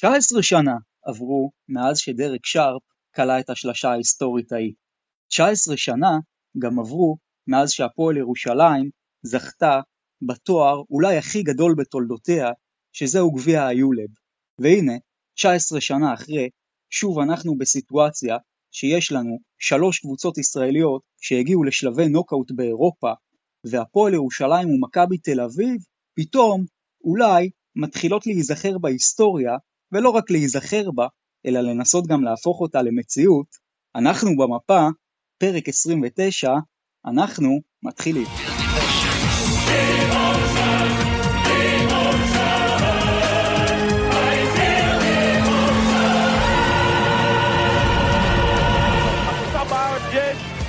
19 שנה עברו מאז שדרק שרפ כלה את השלשה ההיסטורית ההיא. 19 שנה גם עברו מאז שהפועל ירושלים זכתה בתואר אולי הכי גדול בתולדותיה, שזהו גביע היולב. והנה, 19 שנה אחרי, שוב אנחנו בסיטואציה שיש לנו שלוש קבוצות ישראליות שהגיעו לשלבי נוקאוט באירופה, והפועל ירושלים ומכבי תל אביב, פתאום, אולי, מתחילות להיזכר בהיסטוריה, ולא רק להיזכר בה, אלא לנסות גם להפוך אותה למציאות, אנחנו במפה, פרק 29, אנחנו מתחילים.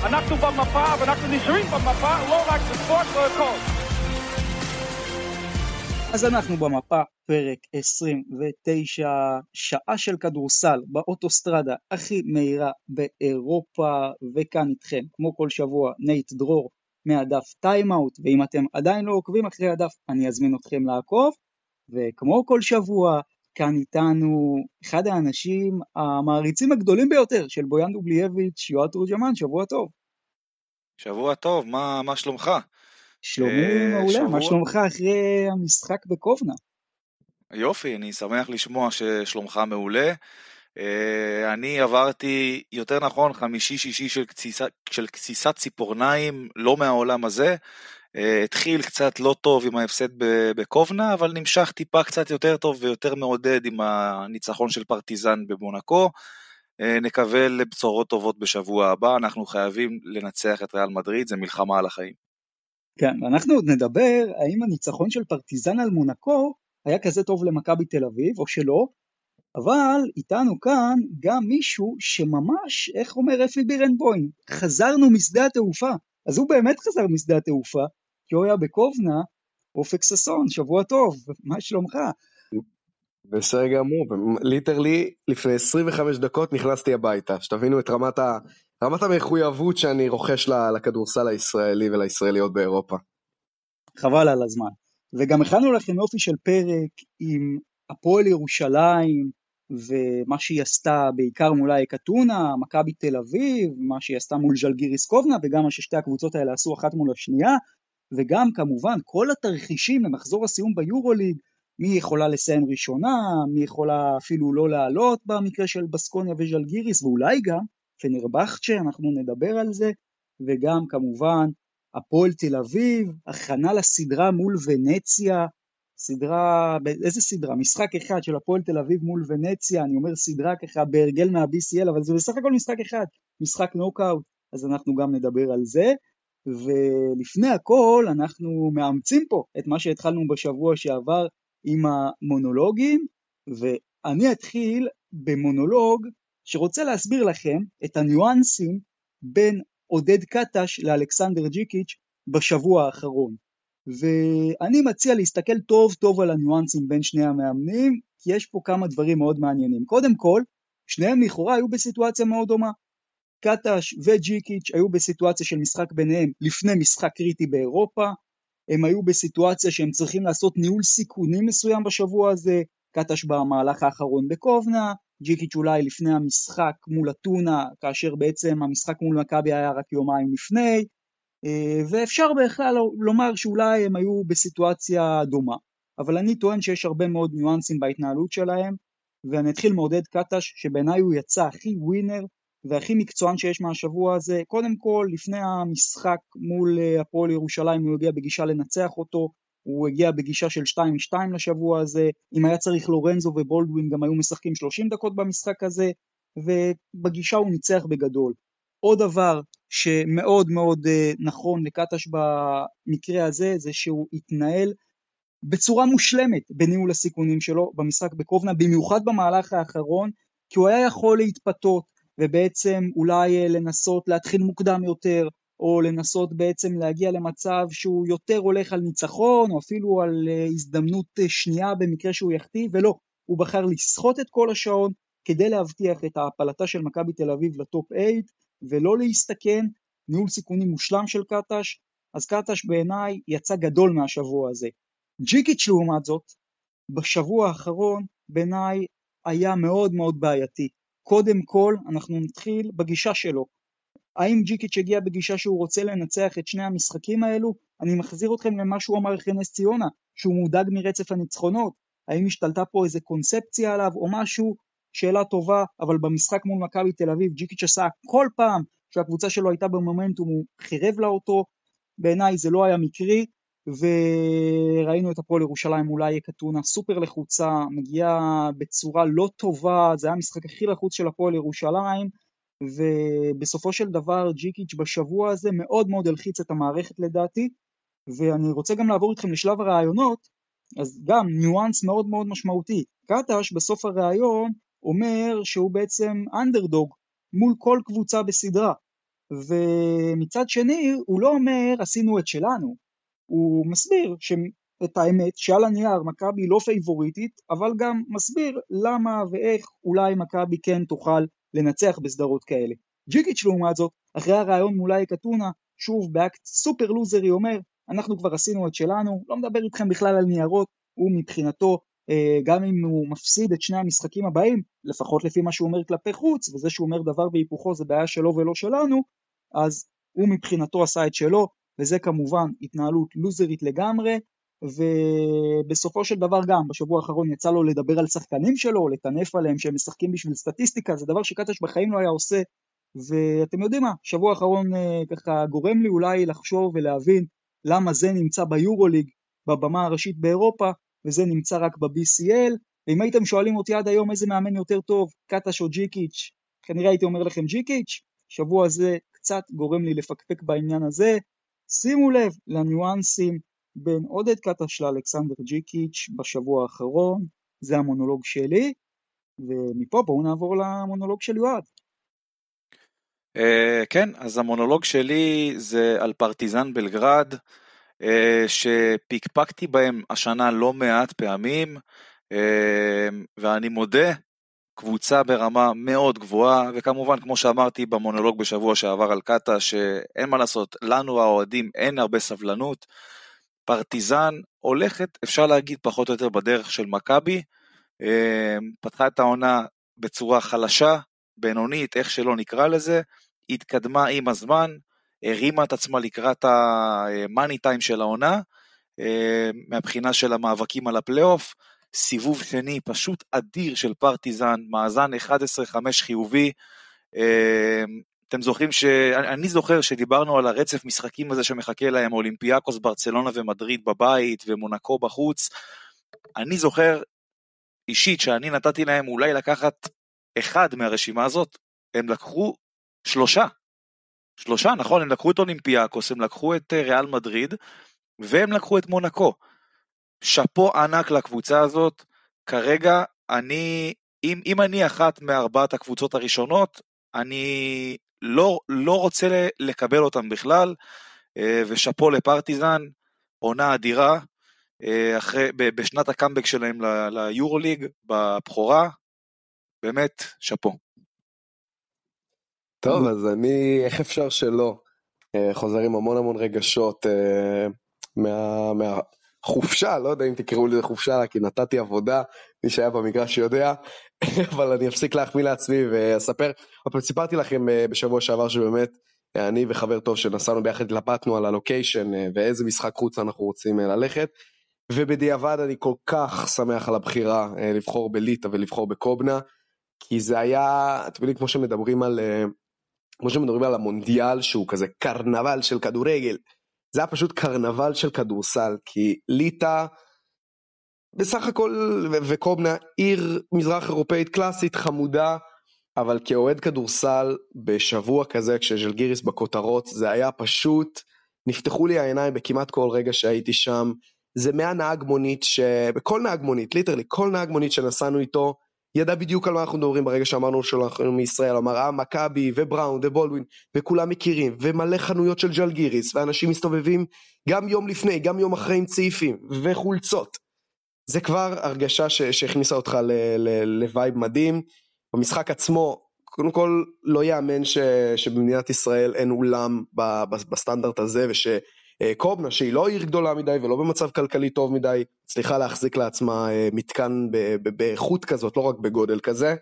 אנחנו במפה ואנחנו נשארים במפה לא רק בספורט, לא הכל. אז אנחנו במאפה, פרק 29, שעה של כדורסל באוטוסטרדה הכי מהירה באירופה, וכאן איתכם, כמו כל שבוע, נתי דרור מהדף טיים אאוט, ואם אתם עדיין לא עוקבים אחרי הדף, אני אזמין אתכם לעקוב, וכמו כל שבוע, כאן איתנו אחד האנשים המעריצים הגדולים ביותר של בויאן דובלייביץ', יועד תורג'מן, שבוע טוב. שבוע טוב, מה, מה שלומך? שלומי אה, מעולה. מה שלומך אחרי המשחק בקובנה? יופי, אני שמח לשמוע ששלומך מעולה. Uh, אני עברתי, יותר נכון, חמישי-שישי של, של קציסת ציפורניים, לא מהעולם הזה. Uh, התחיל קצת לא טוב עם ההפסד בקובנה, אבל נמשך טיפה קצת יותר טוב ויותר מעודד עם הניצחון של פרטיזן במונקו. נקווה לבשורות טובות בשבוע הבא, אנחנו חייבים לנצח את ריאל מדריד, זה מלחמה על החיים. כן, ואנחנו עוד נדבר האם הניצחון של פרטיזן על מונקו היה כזה טוב למכבי תל אביב או שלא, אבל איתנו כאן גם מישהו שממש, איך אומר אפי בירנבוים, חזרנו משדה התעופה. אז הוא באמת חזר משדה התעופה, כי הוא היה בקובנה, אופק ששון, שבוע טוב, מה שלומך? בסדר גמור, ליטרלי לפני 25 דקות נכנסתי הביתה, שתבינו את רמת ה... רמת המחויבות שאני רוכש לכדורסל הישראלי ולישראליות באירופה. חבל על הזמן. וגם הכנו לכם יופי של פרק עם הפועל ירושלים ומה שהיא עשתה בעיקר מול אייק אתונה, מכבי תל אביב, מה שהיא עשתה מול ז'לגיריס קובנה וגם מה ששתי הקבוצות האלה עשו אחת מול השנייה וגם כמובן כל התרחישים למחזור הסיום ביורוליג, מי יכולה לסיים ראשונה, מי יכולה אפילו לא לעלות במקרה של בסקוניה וז'לגיריס ואולי גם פנרבכצ'ה, אנחנו נדבר על זה, וגם כמובן הפועל תל אביב, הכנה לסדרה מול ונציה, סדרה, איזה סדרה? משחק אחד של הפועל תל אביב מול ונציה, אני אומר סדרה ככה בהרגל מה-BCL, אבל זה בסך הכל משחק אחד, משחק נוקאוט, אז אנחנו גם נדבר על זה. ולפני הכל אנחנו מאמצים פה את מה שהתחלנו בשבוע שעבר עם המונולוגים, ואני אתחיל במונולוג שרוצה להסביר לכם את הניואנסים בין עודד קטש לאלכסנדר ג'יקיץ' בשבוע האחרון. ואני מציע להסתכל טוב טוב על הניואנסים בין שני המאמנים, כי יש פה כמה דברים מאוד מעניינים. קודם כל, שניהם לכאורה היו בסיטואציה מאוד דומה. קטש וג'יקיץ' היו בסיטואציה של משחק ביניהם לפני משחק קריטי באירופה, הם היו בסיטואציה שהם צריכים לעשות ניהול סיכונים מסוים בשבוע הזה, קטש במהלך האחרון בקובנה, ג'יקיץ' אולי לפני המשחק מול אתונה, כאשר בעצם המשחק מול מכבי היה רק יומיים לפני, אה, ואפשר בכלל לומר שאולי הם היו בסיטואציה דומה. אבל אני טוען שיש הרבה מאוד ניואנסים בהתנהלות שלהם, ואני אתחיל מעודד קטש, שבעיניי הוא יצא הכי ווינר והכי מקצוען שיש מהשבוע הזה. קודם כל, לפני המשחק מול אה, הפועל ירושלים הוא הגיע בגישה לנצח אותו, הוא הגיע בגישה של 2-2 לשבוע הזה, אם היה צריך לורנזו ובולדווין גם היו משחקים 30 דקות במשחק הזה, ובגישה הוא ניצח בגדול. עוד דבר שמאוד מאוד אה, נכון לקטש במקרה הזה, זה שהוא התנהל בצורה מושלמת בניהול הסיכונים שלו במשחק בקובנה, במיוחד במהלך האחרון, כי הוא היה יכול להתפתות ובעצם אולי אה, לנסות להתחיל מוקדם יותר, או לנסות בעצם להגיע למצב שהוא יותר הולך על ניצחון, או אפילו על אה, הזדמנות אה, שנייה במקרה שהוא יחטיא, ולא, הוא בחר לסחוט את כל השעון כדי להבטיח את ההפלתה של מכבי תל אביב לטופ 8, ולא להסתכן, ניהול סיכונים מושלם של קטש, אז קטש בעיניי יצא גדול מהשבוע הזה. ג'יקיץ' לעומת זאת, בשבוע האחרון בעיניי היה מאוד מאוד בעייתי. קודם כל, אנחנו נתחיל בגישה שלו. האם ג'יקיץ' הגיע בגישה שהוא רוצה לנצח את שני המשחקים האלו? אני מחזיר אתכם למה שהוא אמר אחרי נס ציונה, שהוא מודאג מרצף הניצחונות. האם השתלטה פה איזה קונספציה עליו או משהו? שאלה טובה, אבל במשחק מול מכבי תל אביב ג'יקיץ' עשה כל פעם שהקבוצה שלו הייתה במומנטום, הוא חירב לה אותו. בעיניי זה לא היה מקרי, וראינו את הפועל ירושלים אולי יקטונה סופר לחוצה, מגיעה בצורה לא טובה, זה היה המשחק הכי לחוץ של הפועל ירושלים, ובסופו של דבר ג'יקיץ' בשבוע הזה מאוד מאוד הלחיץ את המערכת לדעתי, ואני רוצה גם לעבור איתכם לשלב הרעיונות, אז גם ניואנס מאוד מאוד משמעותי. קטש בסוף הראיון אומר שהוא בעצם אנדרדוג מול כל קבוצה בסדרה, ומצד שני הוא לא אומר עשינו את שלנו, הוא מסביר את האמת שעל הנייר מכבי לא פייבוריטית, אבל גם מסביר למה ואיך אולי מכבי כן תוכל לנצח בסדרות כאלה. ג'יקיץ' לעומת זאת, אחרי הרעיון מול אייק אתונה, שוב באקט סופר לוזרי אומר, אנחנו כבר עשינו את שלנו, לא מדבר איתכם בכלל על ניירות, הוא מבחינתו, אה, גם אם הוא מפסיד את שני המשחקים הבאים, לפחות לפי מה שהוא אומר כלפי חוץ, וזה שהוא אומר דבר והיפוכו זה בעיה שלו ולא שלנו, אז הוא מבחינתו עשה את שלו, וזה כמובן התנהלות לוזרית לגמרי, ובסופו של דבר גם בשבוע האחרון יצא לו לדבר על שחקנים שלו, לטנף עליהם שהם משחקים בשביל סטטיסטיקה, זה דבר שקטש בחיים לא היה עושה, ואתם יודעים מה, שבוע האחרון אה, ככה גורם לי אולי לחשוב ולהבין למה זה נמצא ביורוליג, בבמה הראשית באירופה, וזה נמצא רק ב-BCL, ואם הייתם שואלים אותי עד היום איזה מאמן יותר טוב, קטש או ג'יקיץ', כנראה הייתי אומר לכם ג'יקיץ', שבוע הזה קצת גורם לי לפקפק בעניין הזה, שימו לב לניואנסים בין עודד קטש לאלכסנדר ג'יקיץ' בשבוע האחרון, זה המונולוג שלי, ומפה בואו נעבור למונולוג של יועד. Uh, כן, אז המונולוג שלי זה על פרטיזן בלגרד, uh, שפיקפקתי בהם השנה לא מעט פעמים, uh, ואני מודה קבוצה ברמה מאוד גבוהה, וכמובן, כמו שאמרתי במונולוג בשבוע שעבר על קאטה, שאין מה לעשות, לנו האוהדים אין הרבה סבלנות. פרטיזן הולכת, אפשר להגיד, פחות או יותר בדרך של מכבי. אמ, פתחה את העונה בצורה חלשה, בינונית, איך שלא נקרא לזה, התקדמה עם הזמן, הרימה את עצמה לקראת ה money time של העונה, אמ, מהבחינה של המאבקים על הפלייאוף. סיבוב שני פשוט אדיר של פרטיזן, מאזן 11-5 חיובי. אתם זוכרים ש... אני זוכר שדיברנו על הרצף משחקים הזה שמחכה להם, אולימפיאקוס, ברצלונה ומדריד בבית ומונקו בחוץ. אני זוכר אישית שאני נתתי להם אולי לקחת אחד מהרשימה הזאת, הם לקחו שלושה. שלושה, נכון, הם לקחו את אולימפיאקוס, הם לקחו את אה, ריאל מדריד, והם לקחו את מונקו. שאפו ענק לקבוצה הזאת, כרגע אני, אם, אם אני אחת מארבעת הקבוצות הראשונות, אני לא, לא רוצה לקבל אותם בכלל, אה, ושאפו לפרטיזן, עונה אדירה, אה, אחרי, בשנת הקאמבק שלהם ליורוליג, בבכורה, באמת, שאפו. טוב, אז אני, איך אפשר שלא? אה, חוזר עם המון המון רגשות מה, מה, חופשה, לא יודע אם תקראו לזה חופשה, כי נתתי עבודה, מי שהיה במגרש יודע, אבל אני אפסיק להחמיא לעצמי ואספר. אבל סיפרתי לכם אה, בשבוע שעבר שבאמת אה, אני וחבר טוב שנסענו ביחד התלבטנו על הלוקיישן אה, ואיזה משחק חוץ אנחנו רוצים ללכת. ובדיעבד אני כל כך שמח על הבחירה לבחור בליטא ולבחור בקובנה, כי זה היה, אתם יודעים, כמו שמדברים על, כמו שמדברים על המונדיאל שהוא כזה קרנבל של כדורגל. זה היה פשוט קרנבל של כדורסל, כי ליטא בסך הכל, וקובנה עיר מזרח אירופאית קלאסית חמודה, אבל כאוהד כדורסל בשבוע כזה כשז'לגיריס בכותרות זה היה פשוט, נפתחו לי העיניים בכמעט כל רגע שהייתי שם. זה מהנהג מונית, ש... בכל נהג מונית, ליטרלי, כל נהג מונית שנסענו איתו, ידע בדיוק על מה אנחנו מדברים ברגע שאמרנו שאנחנו מישראל, אמר אה מכבי ובראון ובולדווין וכולם מכירים ומלא חנויות של ג'לגיריס ואנשים מסתובבים גם יום לפני, גם יום אחרי עם צעיפים וחולצות. זה כבר הרגשה ש- שהכניסה אותך ל vibe מדהים. במשחק עצמו, קודם כל לא יאמן ש- שבמדינת ישראל אין אולם ב- בסטנדרט הזה וש... אה, קובנה, שהיא לא עיר גדולה מדי ולא במצב כלכלי טוב מדי, צריכה להחזיק לעצמה אה, מתקן באיכות כזאת, לא רק בגודל כזה.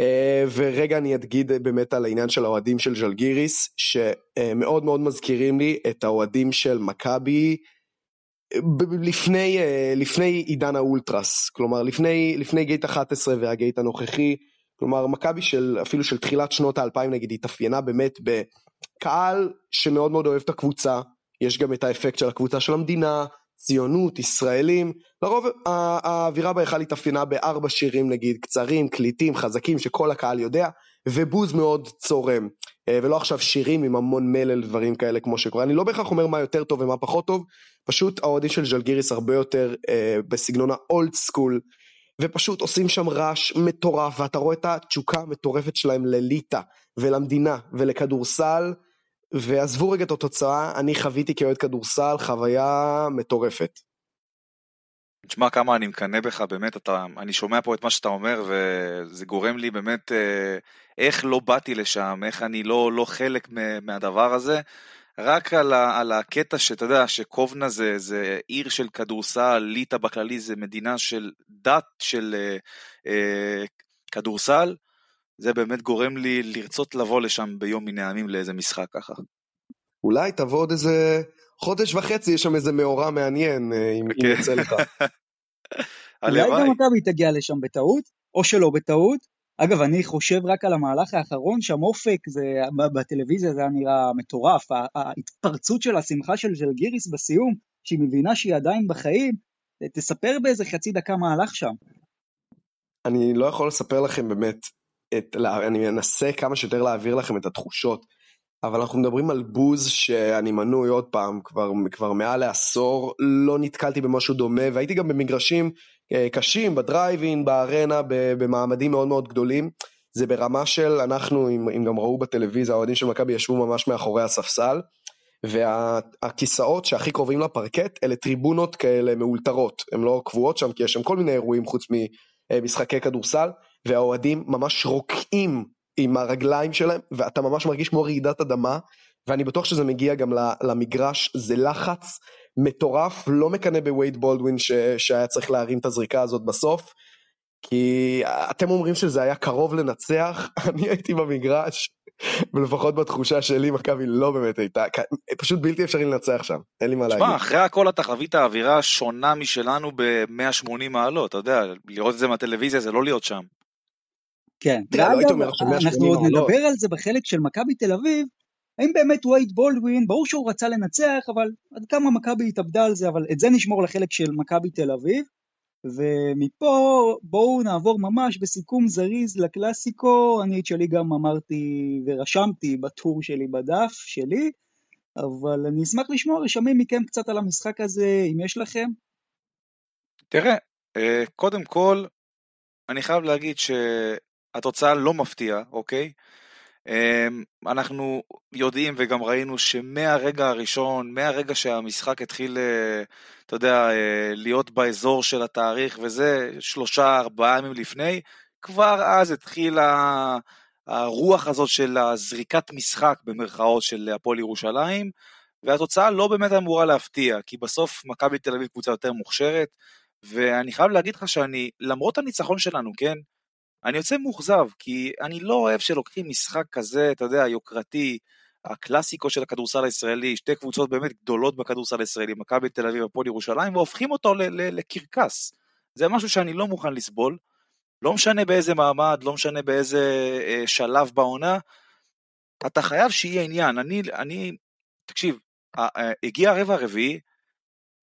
אה, ורגע אני אדגיד באמת על העניין של האוהדים של ז'לגיריס, שמאוד מאוד מזכירים לי את האוהדים של מכבי לפני, לפני עידן האולטרס, כלומר לפני, לפני גייט 11 והגייט הנוכחי, כלומר מכבי של אפילו של תחילת שנות האלפיים נגיד התאפיינה באמת בקהל שמאוד מאוד אוהב את הקבוצה, יש גם את האפקט של הקבוצה של המדינה, ציונות, ישראלים, לרוב האווירה בהיכל התאפיינה בארבע שירים נגיד, קצרים, קליטים, חזקים, שכל הקהל יודע, ובוז מאוד צורם, אה, ולא עכשיו שירים עם המון מלל דברים כאלה כמו שקורה, אני לא בהכרח אומר מה יותר טוב ומה פחות טוב, פשוט האוהדים של ז'לגיריס הרבה יותר אה, בסגנון האולד סקול, ופשוט עושים שם רעש מטורף, ואתה רואה את התשוקה המטורפת שלהם לליטא ולמדינה ולכדורסל, ועזבו רגע את התוצאה, אני חוויתי כאוהד כדורסל חוויה מטורפת. תשמע כמה אני מקנא בך, באמת, אתה, אני שומע פה את מה שאתה אומר, וזה גורם לי באמת, אה, איך לא באתי לשם, איך אני לא, לא חלק מהדבר הזה. רק על, ה, על הקטע שאתה יודע שקובנה זה, זה עיר של כדורסל, ליטא בכללי זה מדינה של דת של אה, אה, כדורסל, זה באמת גורם לי לרצות לבוא לשם ביום מן הימים לאיזה משחק ככה. אולי תבוא עוד איזה חודש וחצי, יש שם איזה מאורע מעניין, אה, אם okay. יוצא לך. אולי גם מכבי תגיע לשם בטעות, או שלא בטעות. אגב, אני חושב רק על המהלך האחרון, שם אופק, זה, בטלוויזיה זה היה נראה מטורף, ההתפרצות של השמחה של ז'לגיריס בסיום, שהיא מבינה שהיא עדיין בחיים, תספר באיזה חצי דקה מה הלך שם. אני לא יכול לספר לכם באמת את, אני מנסה כמה שיותר להעביר לכם את התחושות, אבל אנחנו מדברים על בוז שאני מנוי עוד פעם, כבר, כבר מעל לעשור, לא נתקלתי במשהו דומה, והייתי גם במגרשים קשים, בדרייבין, בארנה, במעמדים מאוד מאוד גדולים. זה ברמה של, אנחנו, אם, אם גם ראו בטלוויזיה, האוהדים של מכבי ישבו ממש מאחורי הספסל, והכיסאות שהכי קרובים לפרקט אלה טריבונות כאלה מאולתרות, הן לא קבועות שם כי יש שם כל מיני אירועים חוץ ממשחקי כדורסל, והאוהדים ממש רוקעים עם הרגליים שלהם, ואתה ממש מרגיש כמו רעידת אדמה, ואני בטוח שזה מגיע גם למגרש, זה לחץ מטורף, לא מקנא בווייד בולדווין ש, שהיה צריך להרים את הזריקה הזאת בסוף, כי אתם אומרים שזה היה קרוב לנצח, אני הייתי במגרש, ולפחות בתחושה שלי מכבי לא באמת הייתה, פשוט בלתי אפשרי לנצח שם, אין לי מה להגיד. תשמע, אחרי הכל אתה חווית האווירה שונה משלנו ב-180 מעלות, אתה יודע, לראות את זה מהטלוויזיה זה לא להיות שם. כן, ואגב, לא אנחנו עוד נדבר על זה בחלק של מכבי תל אביב, האם באמת וייד בולדווין, ברור שהוא רצה לנצח, אבל עד כמה מכבי התאבדה על זה, אבל את זה נשמור לחלק של מכבי תל אביב. ומפה בואו נעבור ממש בסיכום זריז לקלאסיקו, אני את שלי גם אמרתי ורשמתי בטור שלי בדף שלי, אבל אני אשמח לשמוע רשמים מכם קצת על המשחק הזה, אם יש לכם. תראה, אה, קודם כל, אני חייב להגיד שהתוצאה לא מפתיעה, אוקיי? אמ, אנחנו יודעים וגם ראינו שמהרגע הראשון, מהרגע שהמשחק התחיל, אה, אתה יודע, אה, להיות באזור של התאריך וזה, שלושה, ארבעה ימים לפני, כבר אז התחילה הרוח הזאת של הזריקת משחק במרכאות של הפועל ירושלים, והתוצאה לא באמת אמורה להפתיע, כי בסוף מכבי תל אביב קבוצה יותר מוכשרת, ואני חייב להגיד לך שאני, למרות הניצחון שלנו, כן, אני יוצא מאוכזב, כי אני לא אוהב שלוקחים משחק כזה, אתה יודע, יוקרתי, הקלאסיקו של הכדורסל הישראלי, שתי קבוצות באמת גדולות בכדורסל הישראלי, מכבי תל אביב והפועל ירושלים, והופכים אותו לקרקס. זה משהו שאני לא מוכן לסבול. לא משנה באיזה מעמד, לא משנה באיזה אה, שלב בעונה, אתה חייב שיהיה עניין. אני, אני, תקשיב, הגיע הרבע הרביעי,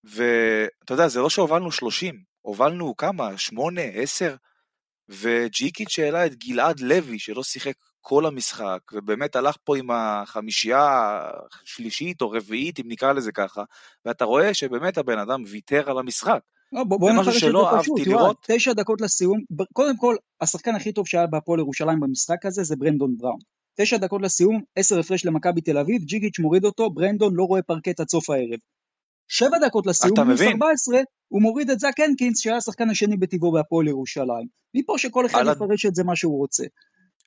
ואתה יודע, זה לא שהובלנו 30, הובלנו כמה? 8, 10? וג'יקיץ' העלה את גלעד לוי, שלא שיחק כל המשחק, ובאמת הלך פה עם החמישייה השלישית או רביעית, אם נקרא לזה ככה, ואתה רואה שבאמת הבן אדם ויתר על המשחק. לא, בוא, בוא נפרש את זה פשוט, לראות... תשע דקות לסיום, קודם כל, השחקן הכי טוב שהיה בהפועל ירושלים במשחק הזה זה ברנדון בראון. תשע דקות לסיום, עשר הפרש למכבי תל אביב, ג'יגיץ' מוריד אותו, ברנדון לא רואה פרקט עד סוף הערב. שבע דקות לסיום, מינוס 14, הוא מוריד את זאק הנקינס, שהיה השחקן השני בטבעו בהפועל ירושלים. מפה שכל אחד. יפרש את זה מה שהוא רוצה.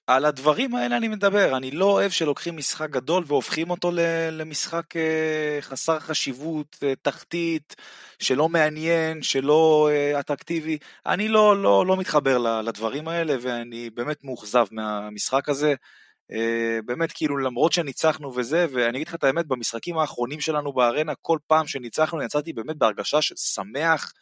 על הדברים האלה אני מדבר, אני לא אוהב שלוקחים משחק גדול והופכים אותו למשחק אה, חסר חשיבות, אה, תחתית, שלא מעניין, שלא אה, אטרקטיבי. אני לא, לא, לא מתחבר לדברים האלה ואני באמת מאוכזב מהמשחק הזה. באמת כאילו למרות שניצחנו וזה, ואני אגיד לך את האמת, במשחקים האחרונים שלנו בארנה, כל פעם שניצחנו יצאתי באמת בהרגשה של שמח.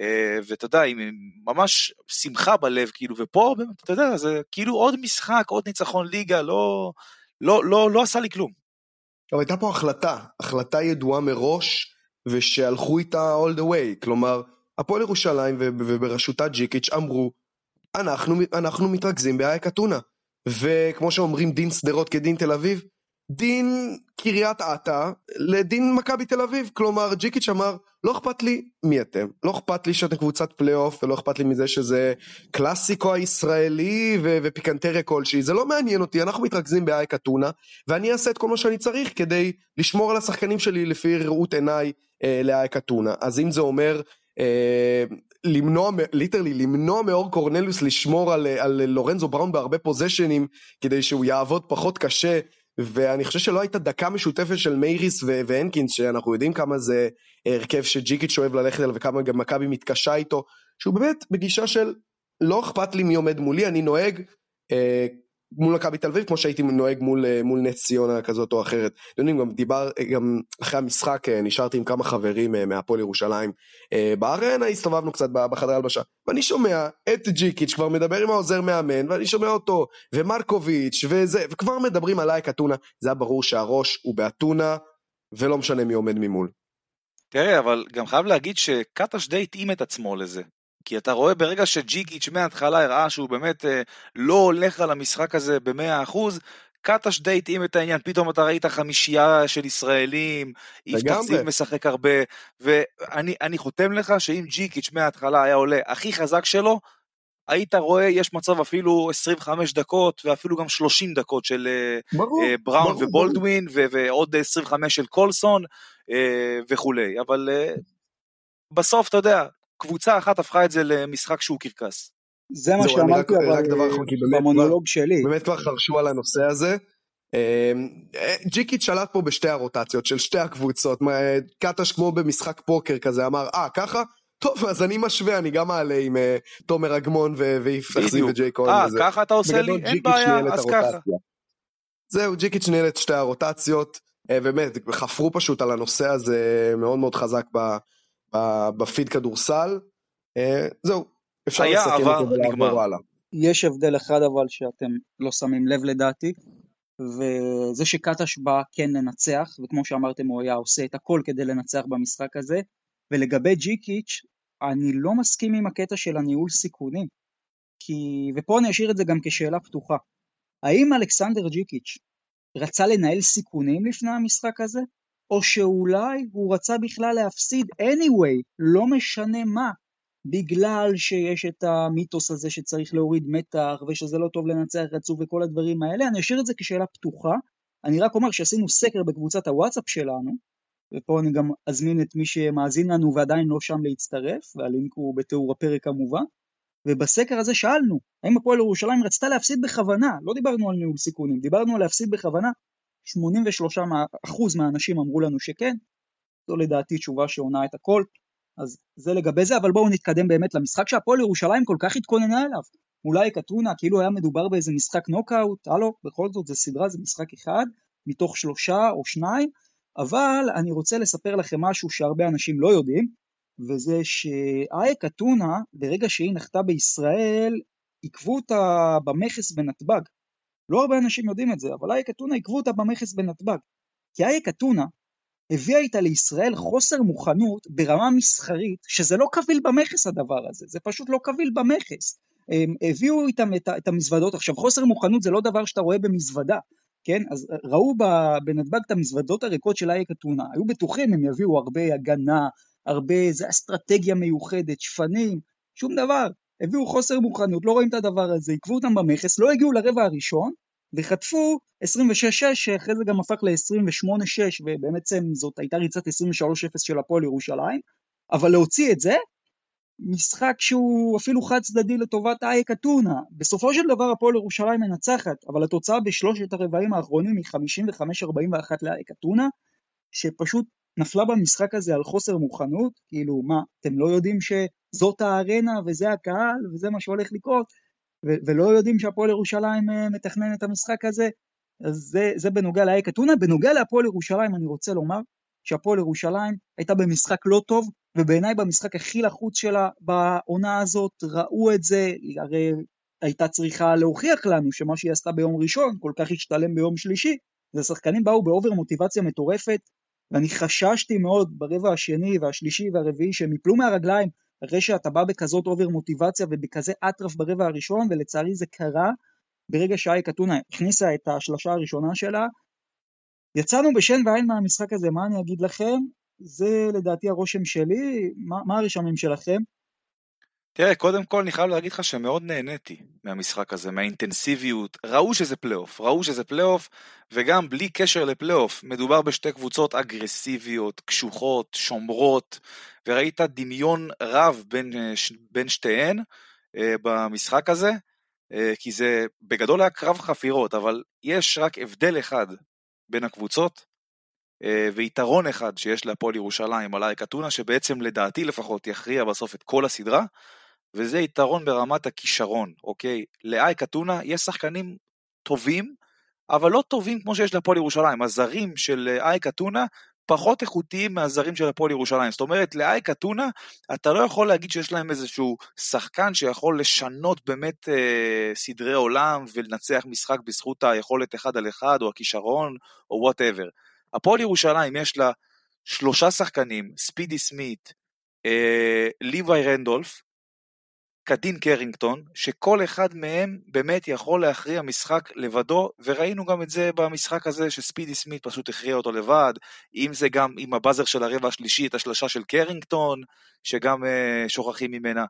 אה, ואתה יודע, עם ממש שמחה בלב, כאילו, ופה, באמת, אתה יודע, זה כאילו עוד משחק, עוד ניצחון ליגה, לא, לא, לא, לא עשה לי כלום. אבל הייתה פה החלטה, החלטה ידועה מראש, ושהלכו איתה all the way, כלומר, הפועל ירושלים ובראשותה ג'יקיץ' אמרו, אנחנו, אנחנו מתרכזים באייק אתונה. וכמו שאומרים דין שדרות כדין תל אביב, דין קריית אתא לדין מכבי תל אביב, כלומר ג'יקיץ' אמר לא אכפת לי מי אתם, לא אכפת לי שאתם קבוצת פלייאוף ולא אכפת לי מזה שזה קלאסיקו הישראלי ו- ופיקנטריה כלשהי, זה לא מעניין אותי, אנחנו מתרכזים באייק אתונה ואני אעשה את כל מה שאני צריך כדי לשמור על השחקנים שלי לפי ראות עיניי אה, לאייק אתונה, אז אם זה אומר אה, למנוע, literally, למנוע מאור קורנליוס לשמור על, על לורנזו בראון בהרבה פוזישנים כדי שהוא יעבוד פחות קשה ואני חושב שלא הייתה דקה משותפת של מייריס והנקינס, שאנחנו יודעים כמה זה הרכב שג'יקיץ' אוהב ללכת אליו וכמה גם מכבי מתקשה איתו, שהוא באמת בגישה של לא אכפת לי מי עומד מולי, אני נוהג אה, מול מכבי תל אביב כמו שהייתי נוהג מול, אה, מול נס ציונה כזאת או אחרת. אתם יודעים, גם דיבר, גם אחרי המשחק אה, נשארתי עם כמה חברים אה, מהפועל ירושלים בארנה, הסתובבנו קצת בחדר הלבשה, ואני שומע את ג'יקיץ' כבר מדבר עם העוזר מאמן, ואני שומע אותו, ומרקוביץ', וזה, וכבר מדברים על אייק אתונה, זה היה ברור שהראש הוא באתונה, ולא משנה מי עומד ממול. תראה, אבל גם חייב להגיד שקטש די התאים את עצמו לזה. כי אתה רואה ברגע שג'יקיץ' מההתחלה הראה שהוא באמת אה, לא הולך על המשחק הזה במאה אחוז, קטש די התאים את העניין, פתאום אתה ראית חמישייה של ישראלים, יפתח זיו משחק הרבה, ואני חותם לך שאם ג'יקיץ' מההתחלה היה עולה הכי חזק שלו, היית רואה, יש מצב אפילו 25 דקות ואפילו גם 30 דקות של אה, ברור, אה, בראון ברור, ובולדווין ברור. ועוד 25 של קולסון אה, וכולי, אבל אה, בסוף אתה יודע, קבוצה אחת הפכה את זה למשחק שהוא קרקס. זה מה שאמרתי אבל במונולוג שלי. באמת כבר חרשו על הנושא הזה. אמ, ג'יקיט שלט פה בשתי הרוטציות של שתי הקבוצות, קטש כמו במשחק פוקר כזה אמר אה ככה? טוב אז אני משווה אני גם מעלה עם אה, תומר אגמון ויפתח זיו וג'יי כהן. אה ככה אתה עושה לי? אין בעיה אז ככה. זהו ג'יקיץ' ניהל את שתי הרוטציות, אה, באמת חפרו פשוט על הנושא הזה מאוד מאוד חזק בפיד כדורסל. אה, זהו, אפשר לסכם אותו ולעבור הלאה. יש הבדל אחד אבל שאתם לא שמים לב לדעתי, וזה שקטש בא כן לנצח, וכמו שאמרתם הוא היה עושה את הכל כדי לנצח במשחק הזה, ולגבי ג'יקיץ', אני לא מסכים עם הקטע של הניהול סיכונים, כי, ופה אני אשאיר את זה גם כשאלה פתוחה, האם אלכסנדר ג'יקיץ' רצה לנהל סיכונים לפני המשחק הזה? או שאולי הוא רצה בכלל להפסיד anyway, לא משנה מה, בגלל שיש את המיתוס הזה שצריך להוריד מתח ושזה לא טוב לנצח רצוף וכל הדברים האלה, אני אשאיר את זה כשאלה פתוחה, אני רק אומר שעשינו סקר בקבוצת הוואטסאפ שלנו, ופה אני גם אזמין את מי שמאזין לנו ועדיין לא שם להצטרף, והלינק הוא בתיאור הפרק כמובן, ובסקר הזה שאלנו, האם הפועל ירושלים רצתה להפסיד בכוונה, לא דיברנו על ניהול סיכונים, דיברנו על להפסיד בכוונה, 83% מהאנשים אמרו לנו שכן, זו לדעתי תשובה שעונה את הכל, אז זה לגבי זה, אבל בואו נתקדם באמת למשחק שהפועל ירושלים כל כך התכוננה אליו. אולי קטונה, כאילו היה מדובר באיזה משחק נוקאוט, הלו, בכל זאת זה סדרה, זה משחק אחד, מתוך שלושה או שניים, אבל אני רוצה לספר לכם משהו שהרבה אנשים לא יודעים, וזה שאייק אתונה, ברגע שהיא נחתה בישראל, עיכבו אותה במכס בנתב"ג. לא הרבה אנשים יודעים את זה, אבל אייק אתונה עיכבו אותה במכס בנתב"ג. כי אייק אתונה הביאה איתה לישראל חוסר מוכנות ברמה מסחרית, שזה לא קביל במכס הדבר הזה, זה פשוט לא קביל במכס. הם הביאו איתם את, את המזוודות, עכשיו חוסר מוכנות זה לא דבר שאתה רואה במזוודה, כן? אז ראו בנתב"ג את המזוודות הריקות של אייק אתונה, היו בטוחים הם יביאו הרבה הגנה, הרבה, איזה אסטרטגיה מיוחדת, שפנים, שום דבר. הביאו חוסר מוכנות, לא רואים את הדבר הזה, עיכבו אותם במכס, לא הגיעו לרבע הראשון, וחטפו 26-6 שאחרי זה גם הפך ל-28-6 ובעצם זאת הייתה ריצת 23-0 של הפועל ירושלים, אבל להוציא את זה, משחק שהוא אפילו חד צדדי לטובת אייק אתונה. בסופו של דבר הפועל ירושלים מנצחת, אבל התוצאה בשלושת הרבעים האחרונים היא 55-41 לאייק אתונה, שפשוט נפלה במשחק הזה על חוסר מוכנות, כאילו מה, אתם לא יודעים שזאת הארנה וזה הקהל וזה מה שהולך לקרות, ו- ולא יודעים שהפועל ירושלים uh, מתכנן את המשחק הזה? אז זה, זה בנוגע לאייק אתונה. בנוגע להפועל ירושלים אני רוצה לומר שהפועל ירושלים הייתה במשחק לא טוב, ובעיניי במשחק הכי לחוץ שלה בעונה הזאת, ראו את זה, הרי הייתה צריכה להוכיח לנו שמה שהיא עשתה ביום ראשון כל כך השתלם ביום שלישי, והשחקנים באו באובר מוטיבציה מטורפת, ואני חששתי מאוד ברבע השני והשלישי והרביעי שהם יפלו מהרגליים אחרי שאתה בא בכזאת over מוטיבציה ובכזה אטרף ברבע הראשון, ולצערי זה קרה ברגע שאייק אתונה הכניסה את השלושה הראשונה שלה. יצאנו בשן ועין מהמשחק הזה, מה אני אגיד לכם? זה לדעתי הרושם שלי, מה, מה הרשמים שלכם? תראה, קודם כל אני חייב להגיד לך שמאוד נהניתי מהמשחק הזה, מהאינטנסיביות. ראו שזה פלייאוף, ראו שזה פלייאוף, וגם בלי קשר לפלייאוף, מדובר בשתי קבוצות אגרסיביות, קשוחות, שומרות, וראית דמיון רב בין, בין שתיהן אה, במשחק הזה, אה, כי זה בגדול היה קרב חפירות, אבל יש רק הבדל אחד בין הקבוצות, אה, ויתרון אחד שיש להפועל ירושלים על אייק אתונה, שבעצם לדעתי לפחות יכריע בסוף את כל הסדרה, וזה יתרון ברמת הכישרון, אוקיי? לאייק אתונה יש שחקנים טובים, אבל לא טובים כמו שיש להפועל ירושלים. הזרים של אייק אתונה פחות איכותיים מהזרים של הפועל ירושלים. זאת אומרת, לאייק אתונה, אתה לא יכול להגיד שיש להם איזשהו שחקן שיכול לשנות באמת אה, סדרי עולם ולנצח משחק בזכות היכולת אחד על אחד, או הכישרון, או whatever. הפועל ירושלים יש לה שלושה שחקנים, ספידי סמית, אה, ליוואי רנדולף, קאדין קרינגטון, שכל אחד מהם באמת יכול להכריע משחק לבדו, וראינו גם את זה במשחק הזה שספידי סמית פשוט הכריע אותו לבד, אם זה גם עם הבאזר של הרבע השלישי, את השלשה של קרינגטון, שגם אה, שוכחים ממנה,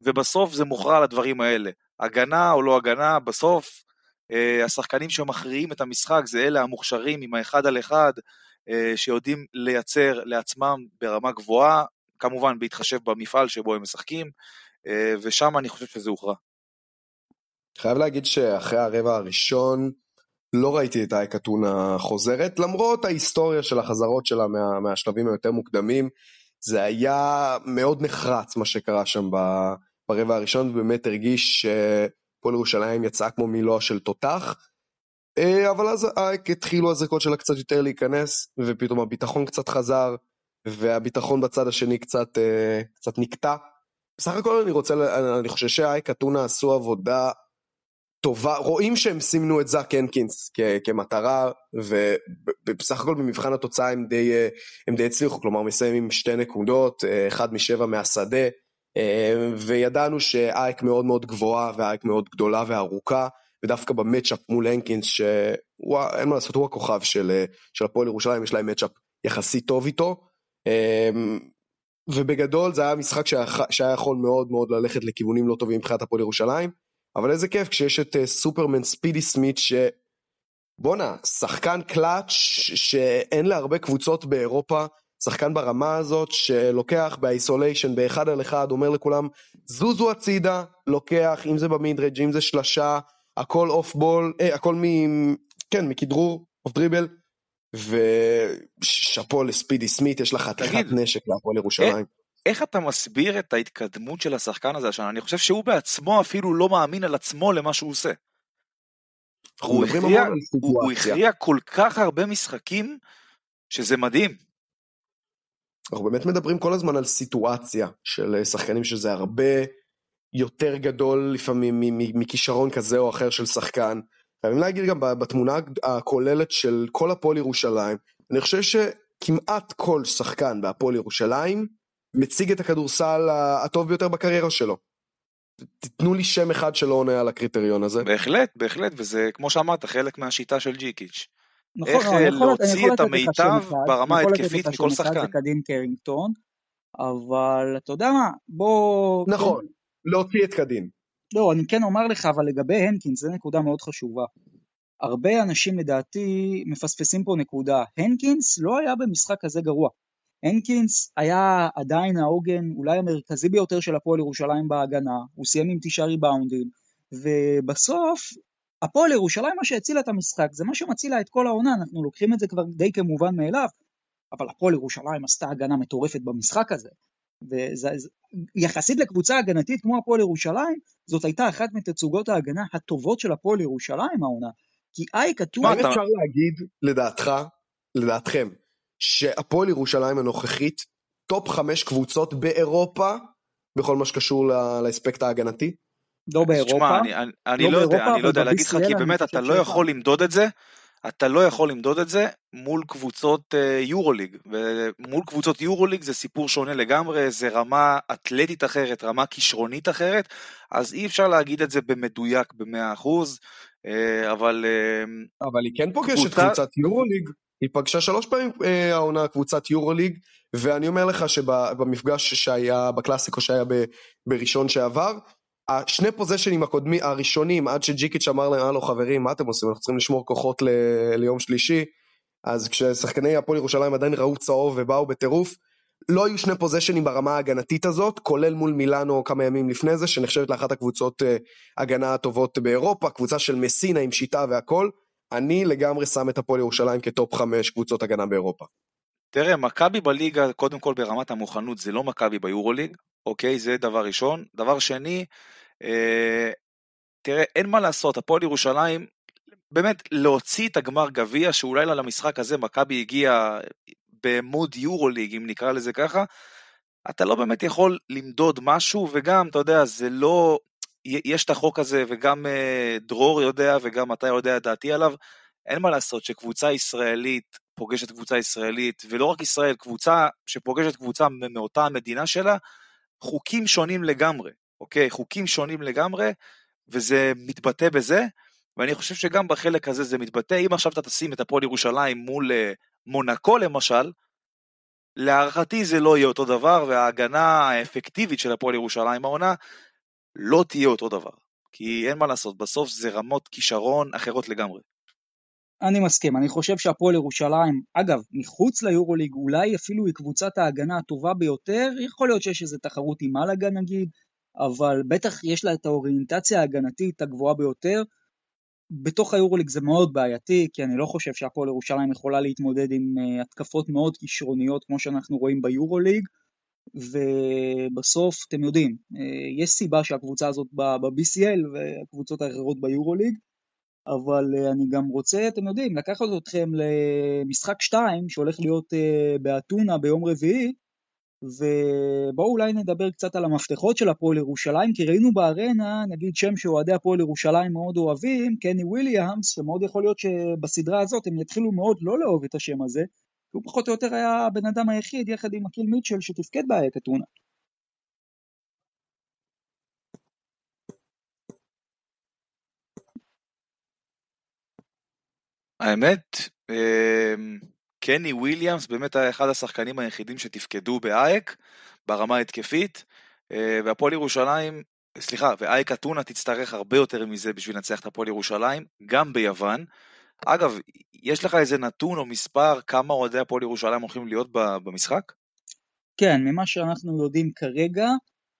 ובסוף זה מוכרע על הדברים האלה. הגנה או לא הגנה, בסוף אה, השחקנים שמכריעים את המשחק זה אלה המוכשרים עם האחד על אחד, אה, שיודעים לייצר לעצמם ברמה גבוהה, כמובן בהתחשב במפעל שבו הם משחקים, ושם אני חושב שזה הוכרע. חייב להגיד שאחרי הרבע הראשון לא ראיתי את אייק אתונה חוזרת, למרות ההיסטוריה של החזרות שלה מה, מהשלבים היותר מוקדמים, זה היה מאוד נחרץ מה שקרה שם ברבע הראשון, ובאמת הרגיש שפועל ירושלים יצאה כמו מילוע של תותח, אה, אבל אז אייק התחילו הזריקות שלה קצת יותר להיכנס, ופתאום הביטחון קצת חזר, והביטחון בצד השני קצת, אה, קצת נקטע. בסך הכל אני רוצה, אני חושב שאייק אתונה עשו עבודה טובה, רואים שהם סימנו את זאק הנקינס כמטרה, ובסך הכל במבחן התוצאה הם די, הם די הצליחו, כלומר מסיים עם שתי נקודות, אחד משבע מהשדה, וידענו שאייק מאוד מאוד גבוהה ואייק מאוד גדולה וארוכה, ודווקא במצ'אפ מול הנקינס, שאין מה לעשות, הוא הכוכב של, של הפועל ירושלים, יש להם מצ'אפ יחסית טוב איתו. ובגדול זה היה משחק שהיה, שהיה יכול מאוד מאוד ללכת לכיוונים לא טובים מבחינת הפועל ירושלים, אבל איזה כיף כשיש את אה, סופרמן ספידי סמית ש... בואנה, שחקן קלאץ' שאין להרבה קבוצות באירופה, שחקן ברמה הזאת שלוקח ב isolation באחד על אחד, אומר לכולם זוזו הצידה, לוקח, אם זה ב midrange, אם זה שלשה, הכל off ball, אה, הכל מ... כן, מכדרור, off dribble, ושאפו לספידי סמית, יש לך חתיכת נשק להפועל ירושלים. איך אתה מסביר את ההתקדמות של השחקן הזה השנה? אני חושב שהוא בעצמו אפילו לא מאמין על עצמו למה שהוא עושה. הוא הכריע, הוא, הוא הכריע כל כך הרבה משחקים שזה מדהים. אנחנו באמת מדברים כל הזמן על סיטואציה של שחקנים שזה הרבה יותר גדול לפעמים מכישרון כזה או אחר של שחקן. חייבים להגיד גם בתמונה הכוללת של כל הפועל ירושלים, אני חושב שכמעט כל שחקן בהפועל ירושלים מציג את הכדורסל הטוב ביותר בקריירה שלו. תתנו לי שם אחד שלא עונה על הקריטריון הזה. בהחלט, בהחלט, וזה כמו שאמרת, חלק מהשיטה של ג'יקיץ'. נכון, איך אה, להוציא את המיטב ברמה ההתקפית מכל שחקן. קדין קרינגטון, אבל אתה יודע מה, בוא... נכון, להוציא את קדין. לא, אני כן אומר לך, אבל לגבי הנקינס, זו נקודה מאוד חשובה. הרבה אנשים לדעתי מפספסים פה נקודה. הנקינס לא היה במשחק כזה גרוע. הנקינס היה עדיין העוגן אולי המרכזי ביותר של הפועל ירושלים בהגנה, הוא סיים עם תשעה ריבאונדים, ובסוף הפועל ירושלים מה שהצילה את המשחק זה מה שמצילה את כל העונה, אנחנו לוקחים את זה כבר די כמובן מאליו, אבל הפועל ירושלים עשתה הגנה מטורפת במשחק הזה. ויחסית לקבוצה הגנתית כמו הפועל ירושלים, זאת הייתה אחת מתצוגות ההגנה הטובות של הפועל ירושלים העונה. כי אייק אתונ... מה אפשר להגיד, לדעתך, לדעתכם, שהפועל ירושלים הנוכחית, top חמש קבוצות באירופה, בכל מה שקשור לאספקט ההגנתי? לא באירופה. תשמע, אני, אני, אני לא, לא יודע, אני לא יודע להגיד לך, כי באמת אתה לא יכול למדוד את זה. אתה לא יכול למדוד את זה מול קבוצות אה, יורוליג, ומול קבוצות יורוליג זה סיפור שונה לגמרי, זה רמה אתלטית אחרת, רמה כישרונית אחרת, אז אי אפשר להגיד את זה במדויק ב-100%, אה, אבל... אה, אבל היא כן פוגשת קבוצה... קבוצת יורוליג, היא פגשה שלוש פעמים העונה קבוצת יורוליג, ואני אומר לך שבמפגש שהיה, בקלאסיקו שהיה בראשון שעבר, השני פוזיישנים הקודמים, הראשונים, עד שג'יקיץ' אמר להם, הלו חברים, מה אתם עושים? אנחנו צריכים לשמור כוחות ל- ליום שלישי. אז כששחקני הפועל ירושלים עדיין ראו צהוב ובאו בטירוף, לא היו שני פוזיישנים ברמה ההגנתית הזאת, כולל מול מילאנו כמה ימים לפני זה, שנחשבת לאחת הקבוצות uh, הגנה הטובות באירופה, קבוצה של מסינה עם שיטה והכל. אני לגמרי שם את הפועל ירושלים כטופ חמש קבוצות הגנה באירופה. תראה, מכבי בליגה, קודם כל ברמת המוכנות, זה לא מכבי ביורוליג, אוקיי? זה דבר ראשון. דבר שני, אה, תראה, אין מה לעשות, הפועל ירושלים, באמת, להוציא את הגמר גביע, שאולי למשחק הזה מכבי הגיע במוד יורוליג, אם נקרא לזה ככה, אתה לא באמת יכול למדוד משהו, וגם, אתה יודע, זה לא... יש את החוק הזה, וגם אה, דרור יודע, וגם אתה יודע את דעתי עליו, אין מה לעשות שקבוצה ישראלית פוגשת קבוצה ישראלית, ולא רק ישראל, קבוצה שפוגשת קבוצה מאותה המדינה שלה, חוקים שונים לגמרי. אוקיי? חוקים שונים לגמרי, וזה מתבטא בזה, ואני חושב שגם בחלק הזה זה מתבטא. אם עכשיו אתה תשים את הפועל ירושלים מול uh, מונקו למשל, להערכתי זה לא יהיה אותו דבר, וההגנה האפקטיבית של הפועל ירושלים העונה לא תהיה אותו דבר. כי אין מה לעשות, בסוף זה רמות כישרון אחרות לגמרי. אני מסכים, אני חושב שהפועל ירושלים, אגב, מחוץ ליורוליג, אולי אפילו היא קבוצת ההגנה הטובה ביותר, יכול להיות שיש איזו תחרות עם מלאגה נגיד, אבל בטח יש לה את האוריינטציה ההגנתית הגבוהה ביותר. בתוך היורוליג זה מאוד בעייתי, כי אני לא חושב שהפועל ירושלים יכולה להתמודד עם uh, התקפות מאוד כישרוניות כמו שאנחנו רואים ביורוליג, ובסוף, אתם יודעים, uh, יש סיבה שהקבוצה הזאת ב-BCL והקבוצות האחרות ביורוליג, אבל uh, אני גם רוצה, אתם יודעים, לקחת אתכם למשחק 2 שהולך להיות באתונה ביום רביעי, ובואו אולי נדבר קצת על המפתחות של הפועל ירושלים, כי ראינו בארנה, נגיד שם שאוהדי הפועל ירושלים מאוד אוהבים, קני וויליאמס, שמאוד יכול להיות שבסדרה הזאת הם יתחילו מאוד לא לאהוב את השם הזה, כי הוא פחות או יותר היה הבן אדם היחיד, יחד עם אקיל מיטשל, שתפקד באיית אתונה. האמת, אמ, קני וויליאמס באמת היה אחד השחקנים היחידים שתפקדו באייק ברמה ההתקפית, אה, והפועל ירושלים, סליחה, ואייק אתונה תצטרך הרבה יותר מזה בשביל לנצח את הפועל ירושלים, גם ביוון. אגב, יש לך איזה נתון או מספר כמה אוהדי הפועל ירושלים הולכים להיות במשחק? כן, ממה שאנחנו יודעים כרגע,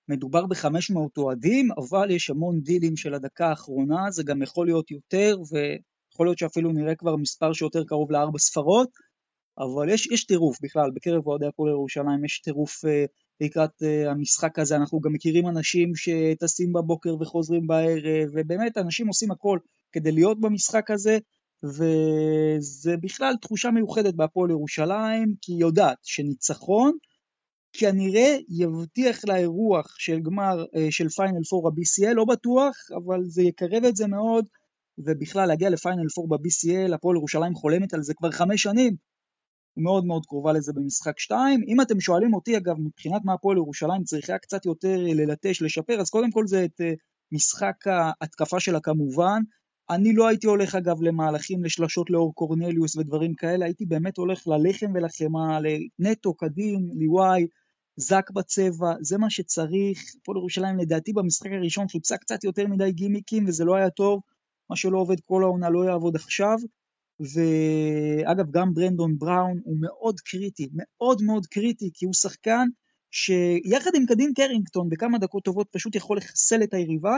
מדובר ב-500 אוהדים, אבל יש המון דילים של הדקה האחרונה, זה גם יכול להיות יותר, ויכול להיות שאפילו נראה כבר מספר שיותר קרוב לארבע ספרות. אבל יש, יש טירוף בכלל, בקרב אוהדי הפועל ירושלים יש טירוף אה, לקראת אה, המשחק הזה, אנחנו גם מכירים אנשים שטסים בבוקר וחוזרים בערב, ובאמת אנשים עושים הכל כדי להיות במשחק הזה, וזה בכלל תחושה מיוחדת בהפועל ירושלים, כי היא יודעת שניצחון כנראה יבטיח לה אירוח של גמר אה, של פיינל פור ה-BCL, לא בטוח, אבל זה יקרב את זה מאוד, ובכלל להגיע לפיינל פור ב-BCL, הפועל ירושלים חולמת על זה כבר חמש שנים, מאוד מאוד קרובה לזה במשחק 2. אם אתם שואלים אותי, אגב, מבחינת מה הפועל ירושלים צריכה קצת יותר ללטש, לשפר, אז קודם כל זה את אה, משחק ההתקפה שלה כמובן. אני לא הייתי הולך אגב למהלכים לשלשות לאור קורנליוס ודברים כאלה, הייתי באמת הולך ללחם ולחמאה, לנטו, קדים, ליוואי, זק בצבע, זה מה שצריך. הפועל ירושלים לדעתי במשחק הראשון חיפשה קצת יותר מדי גימיקים וזה לא היה טוב, מה שלא עובד כל העונה לא יעבוד עכשיו. ואגב, גם ברנדון בראון הוא מאוד קריטי, מאוד מאוד קריטי, כי הוא שחקן שיחד עם קדין קרינגטון בכמה דקות טובות פשוט יכול לחסל את היריבה.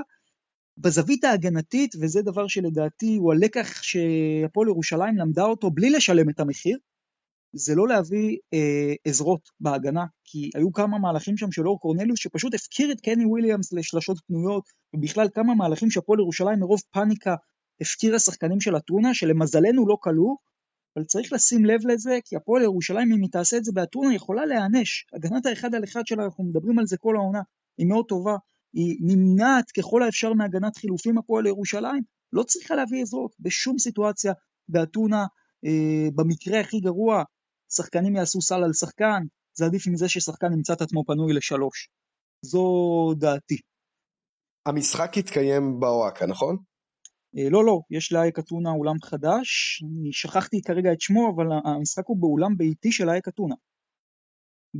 בזווית ההגנתית, וזה דבר שלדעתי הוא הלקח שהפועל ירושלים למדה אותו בלי לשלם את המחיר, זה לא להביא אה, עזרות בהגנה, כי היו כמה מהלכים שם של אור קורנליוס שפשוט הפקיר את קני וויליאמס לשלשות פנויות, ובכלל כמה מהלכים שהפועל ירושלים מרוב פאניקה הפקיר השחקנים של אתונה, שלמזלנו לא כלו, אבל צריך לשים לב לזה, כי הפועל ירושלים, אם היא תעשה את זה באתונה, יכולה להיענש. הגנת האחד על אחד שלה, אנחנו מדברים על זה כל העונה, היא מאוד טובה. היא נמנעת ככל האפשר מהגנת חילופים הפועל ירושלים, לא צריכה להביא עזרות בשום סיטואציה באתונה, אה, במקרה הכי גרוע, שחקנים יעשו סל על שחקן, זה עדיף מזה ששחקן ימצא את עצמו פנוי לשלוש. זו דעתי. המשחק התקיים בוואקה, נכון? אה, לא, לא, יש לאייק אתונה אולם חדש, אני שכחתי כרגע את שמו, אבל המשחק הוא באולם ביתי של אייק אתונה.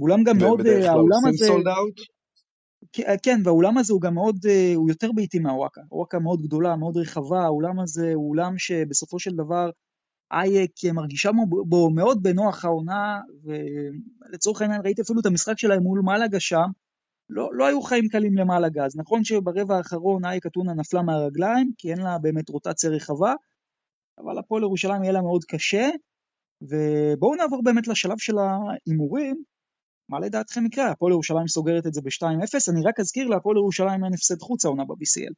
אולם גם מאוד, כלל האולם הזה... אאוט? כן, והאולם הזה הוא גם מאוד, הוא יותר ביתי מהוואקה. הוואקה מאוד גדולה, מאוד רחבה, האולם הזה הוא אולם שבסופו של דבר אייק מרגישה בו מאוד בנוח העונה, ולצורך העניין ראיתי אפילו את המשחק שלהם מול מלאגה שם, לא, לא היו חיים קלים למלאגה, אז נכון שברבע האחרון אייק אתונה נפלה מהרגליים, כי אין לה באמת רוטציה רחבה, אבל הפועל ירושלים יהיה לה מאוד קשה, ובואו נעבור באמת לשלב של ההימורים. מה לדעתכם יקרה? הפועל ירושלים סוגרת את זה ב-2-0, אני רק אזכיר להפועל ירושלים אין הפסד חוץ העונה ב-BCL.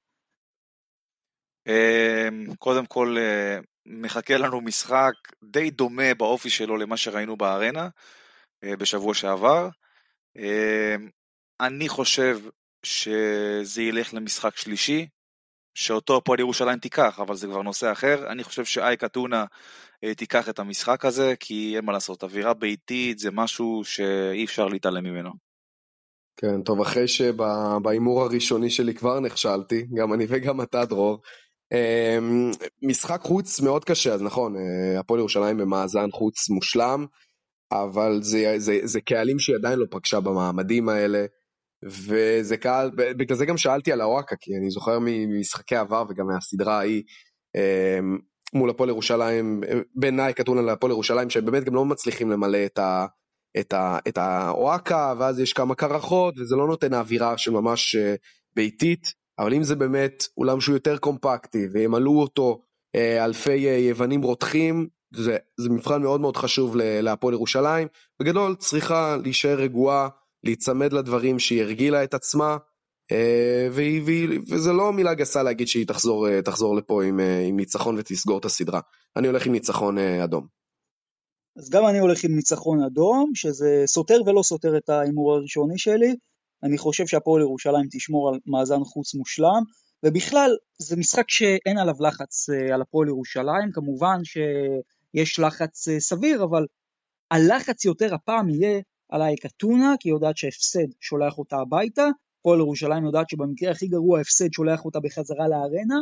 אמ, קודם כל, אה, מחכה לנו משחק די דומה באופי שלו למה שראינו בארנה אה, בשבוע שעבר. אני חושב שזה ילך למשחק שלישי, שאותו הפועל ירושלים תיקח, אבל זה כבר נושא אחר. אני חושב שאייק אתונה אה, תיקח את המשחק הזה, כי אין מה לעשות, אווירה ביתית זה משהו שאי אפשר להתעלם ממנו. כן, טוב, אחרי שבהימור הראשוני שלי כבר נכשלתי, גם אני וגם אתה, דרור. אמ, משחק חוץ מאוד קשה, אז נכון, אה, הפועל ירושלים במאזן חוץ מושלם, אבל זה, זה, זה קהלים שהיא עדיין לא פגשה במעמדים האלה. וזה קהל, בגלל זה גם שאלתי על הוואקה, כי אני זוכר ממשחקי עבר וגם מהסדרה ההיא אמ, מול הפועל ירושלים, בין נייק אתונה להפועל ירושלים, שהם באמת גם לא מצליחים למלא את, ה, את, ה, את הוואקה, ואז יש כמה קרחות, וזה לא נותן האווירה של ממש אה, ביתית, אבל אם זה באמת אולם שהוא יותר קומפקטי, וימלאו אותו אה, אלפי אה, יוונים רותחים, זה, זה מבחן מאוד מאוד חשוב להפועל ירושלים. בגדול צריכה להישאר רגועה. להיצמד לדברים שהיא הרגילה את עצמה, אה, והיא, והיא, וזה לא מילה גסה להגיד שהיא תחזור, אה, תחזור לפה עם, אה, עם ניצחון ותסגור את הסדרה. אני הולך עם ניצחון אדום. אז גם אני הולך עם ניצחון אדום, שזה סותר ולא סותר את ההימור הראשוני שלי. אני חושב שהפועל ירושלים תשמור על מאזן חוץ מושלם, ובכלל זה משחק שאין עליו לחץ על הפועל ירושלים, כמובן שיש לחץ סביר, אבל הלחץ יותר הפעם יהיה על אייק אתונה, כי היא יודעת שהפסד שולח אותה הביתה, פועל ירושלים יודעת שבמקרה הכי גרוע הפסד שולח אותה בחזרה לארנה,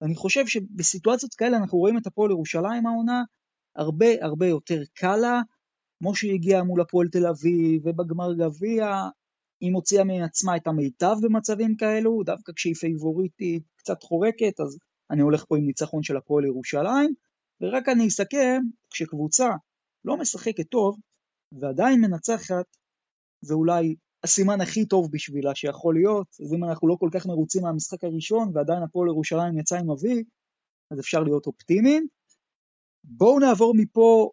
ואני חושב שבסיטואציות כאלה אנחנו רואים את הפועל ירושלים העונה הרבה הרבה יותר קל לה, כמו שהיא הגיעה מול הפועל תל אביב ובגמר גביע, היא מוציאה מעצמה את המיטב במצבים כאלו, דווקא כשהיא פייבוריטית קצת חורקת, אז אני הולך פה עם ניצחון של הפועל ירושלים, ורק אני אסכם, כשקבוצה לא משחקת טוב, ועדיין מנצחת, זה אולי הסימן הכי טוב בשבילה שיכול להיות, אז אם אנחנו לא כל כך מרוצים מהמשחק הראשון ועדיין הפועל ירושלים יצא עם אבי, אז אפשר להיות אופטימיים. בואו נעבור מפה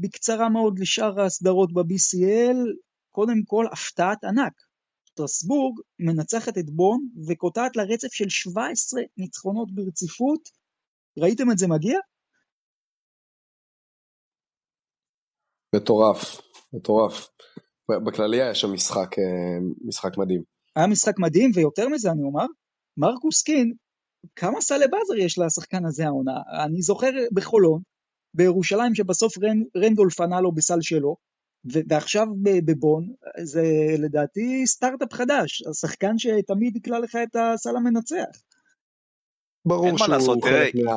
בקצרה מאוד לשאר הסדרות ב-BCL, קודם כל הפתעת ענק. טרסבורג מנצחת את בון וקוטעת לה רצף של 17 ניצחונות ברציפות. ראיתם את זה מגיע? מטורף, מטורף. בכללי היה שם משחק, אה, משחק מדהים. היה משחק מדהים, ויותר מזה אני אומר, מרקוס קין, כמה סלי באזר יש לשחקן הזה העונה? אני זוכר בחולון, בירושלים שבסוף רנ, רנדולף ענה לו בסל שלו, ועכשיו בבון, זה לדעתי סטארט-אפ חדש, השחקן שתמיד יקלע לך את הסל המנצח. ברור שהוא לעשות, חלק מה...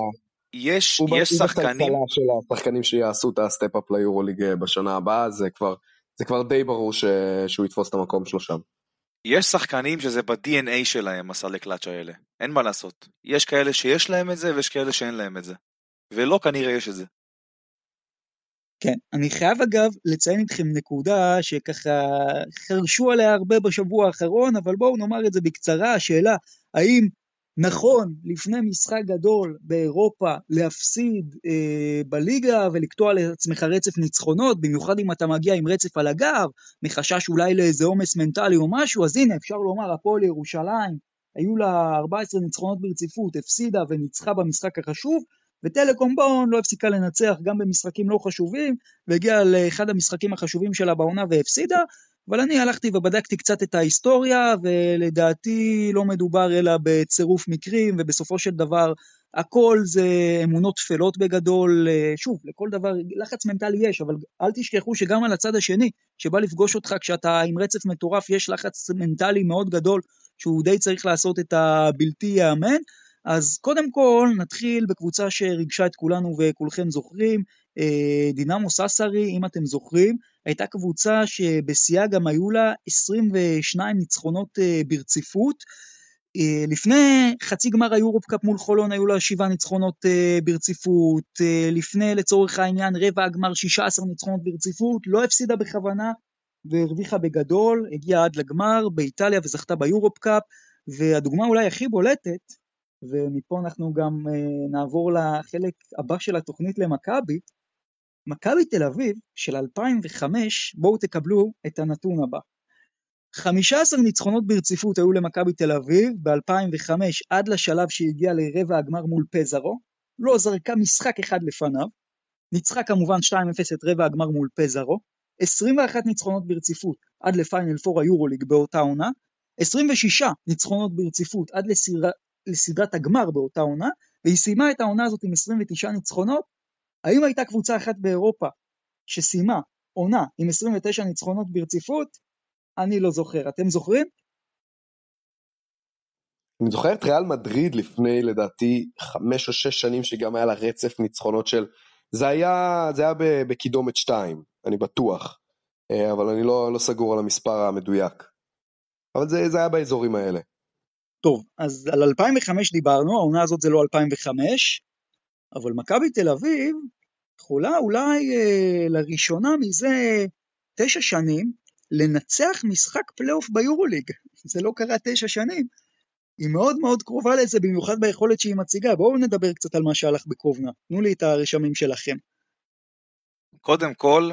יש, יש שחקנים... הוא של השחקנים שיעשו את ה step-up ליורוליג אה, בשנה הבאה, זה כבר, זה כבר די ברור ש... שהוא יתפוס את המקום שלו שם. יש שחקנים שזה ב-DNA שלהם, הסלי קלאץ' האלה. אין מה לעשות. יש כאלה שיש להם את זה ויש כאלה שאין להם את זה. ולא כנראה יש את זה. כן, אני חייב אגב לציין איתכם נקודה שככה חרשו עליה הרבה בשבוע האחרון, אבל בואו נאמר את זה בקצרה, השאלה האם נכון לפני משחק גדול באירופה להפסיד אה, בליגה ולקטוע לעצמך רצף ניצחונות, במיוחד אם אתה מגיע עם רצף על הגב, מחשש אולי לאיזה עומס מנטלי או משהו, אז הנה אפשר לומר הפועל ירושלים, היו לה 14 ניצחונות ברציפות, הפסידה וניצחה במשחק החשוב, וטלקום בון לא הפסיקה לנצח גם במשחקים לא חשובים, והגיעה לאחד המשחקים החשובים שלה בעונה והפסידה, אבל אני הלכתי ובדקתי קצת את ההיסטוריה, ולדעתי לא מדובר אלא בצירוף מקרים, ובסופו של דבר הכל זה אמונות טפלות בגדול, שוב, לכל דבר, לחץ מנטלי יש, אבל אל תשכחו שגם על הצד השני, שבא לפגוש אותך כשאתה עם רצף מטורף, יש לחץ מנטלי מאוד גדול, שהוא די צריך לעשות את הבלתי ייאמן. אז קודם כל נתחיל בקבוצה שריגשה את כולנו וכולכם זוכרים, אה, דינמו סאסרי, אם אתם זוכרים, הייתה קבוצה שבשיאה גם היו לה 22 ניצחונות אה, ברציפות. אה, לפני חצי גמר היורופ-קאפ מול חולון היו לה שבעה ניצחונות ברציפות, לפני לצורך העניין רבע הגמר 16 ניצחונות ברציפות, לא הפסידה בכוונה והרוויחה בגדול, הגיעה עד לגמר באיטליה וזכתה ביורופ-קאפ, והדוגמה אולי הכי בולטת ומפה אנחנו גם אה, נעבור לחלק הבא של התוכנית למכבי. מכבי תל אביב של 2005, בואו תקבלו את הנתון הבא. 15 ניצחונות ברציפות היו למכבי תל אביב ב-2005 עד לשלב שהגיע לרבע הגמר מול פזרו, לא זרקה משחק אחד לפניו, ניצחה כמובן 2-0 את רבע הגמר מול פזרו, 21 ניצחונות ברציפות עד לפיינל 4 היורוליג באותה עונה, 26 ניצחונות ברציפות עד לסדרת הגמר באותה עונה, והיא סיימה את העונה הזאת עם 29 ניצחונות. האם הייתה קבוצה אחת באירופה שסיימה עונה עם 29 ניצחונות ברציפות? אני לא זוכר. אתם זוכרים? אני זוכר את ריאל מדריד לפני לדעתי חמש או שש שנים שגם היה לה רצף ניצחונות של... זה היה, זה היה בקידומת 2, אני בטוח, אה, אבל אני לא, לא סגור על המספר המדויק. אבל זה, זה היה באזורים האלה. טוב, אז על 2005 דיברנו, העונה הזאת זה לא 2005, אבל מכבי תל אביב יכולה אולי אה, לראשונה מזה תשע שנים לנצח משחק פלייאוף ביורוליג. זה לא קרה תשע שנים. היא מאוד מאוד קרובה לזה, במיוחד ביכולת שהיא מציגה. בואו נדבר קצת על מה שהלך בקובנה. תנו לי את הרשמים שלכם. קודם כל,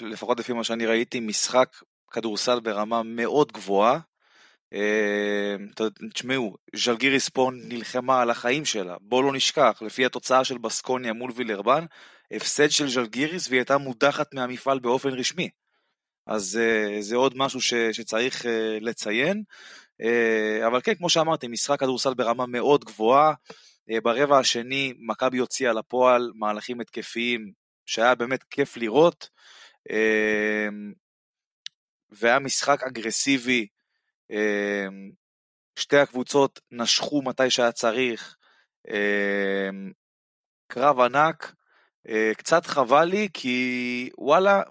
לפחות לפי מה שאני ראיתי, משחק כדורסל ברמה מאוד גבוהה. אמ, תשמעו, ז'לגיריס פה נלחמה על החיים שלה, בואו לא נשכח, לפי התוצאה של בסקוניה מול וילרבן, הפסד של ז'לגיריס והיא הייתה מודחת מהמפעל באופן רשמי. אז אה, זה עוד משהו ש, שצריך אה, לציין. אה, אבל כן, כמו שאמרתי, משחק כדורסל ברמה מאוד גבוהה. ברבע השני מכבי הוציאה לפועל מהלכים התקפיים שהיה באמת כיף לראות. והיה משחק אגרסיבי שתי הקבוצות נשכו מתי שהיה צריך, אמ, קרב ענק, אה, קצת חבל לי כי וואלה,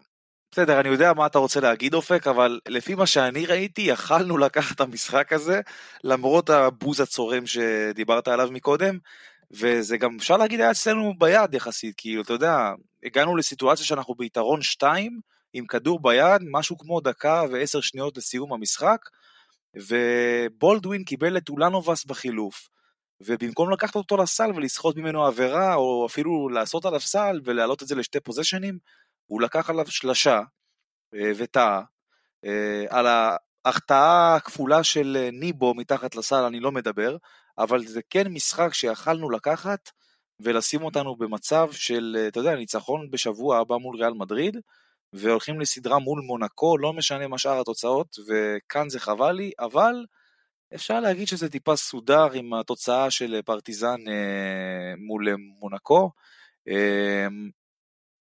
בסדר, אני יודע מה אתה רוצה להגיד אופק, אבל לפי מה שאני ראיתי, יכלנו לקחת את המשחק הזה, למרות הבוז הצורם שדיברת עליו מקודם, וזה גם, אפשר להגיד, היה אצלנו ביד יחסית, כאילו, אתה יודע, הגענו לסיטואציה שאנחנו ביתרון 2, עם כדור ביד, משהו כמו דקה ועשר שניות לסיום המשחק, ובולדווין קיבל את אולנובס בחילוף, ובמקום לקחת אותו לסל ולסחוט ממנו עבירה, או אפילו לעשות עליו סל ולהעלות את זה לשתי פוזיישנים, הוא לקח עליו שלשה אה, וטעה. אה, על ההחטאה הכפולה של אה, ניבו מתחת לסל אני לא מדבר, אבל זה כן משחק שיכלנו לקחת ולשים אותנו במצב של, אתה יודע, ניצחון בשבוע הבא מול ריאל מדריד, והולכים לסדרה מול מונקו, לא משנה מה שאר התוצאות, וכאן זה חבל לי, אבל אפשר להגיד שזה טיפה סודר עם התוצאה של פרטיזן אה, מול מונקו. אה,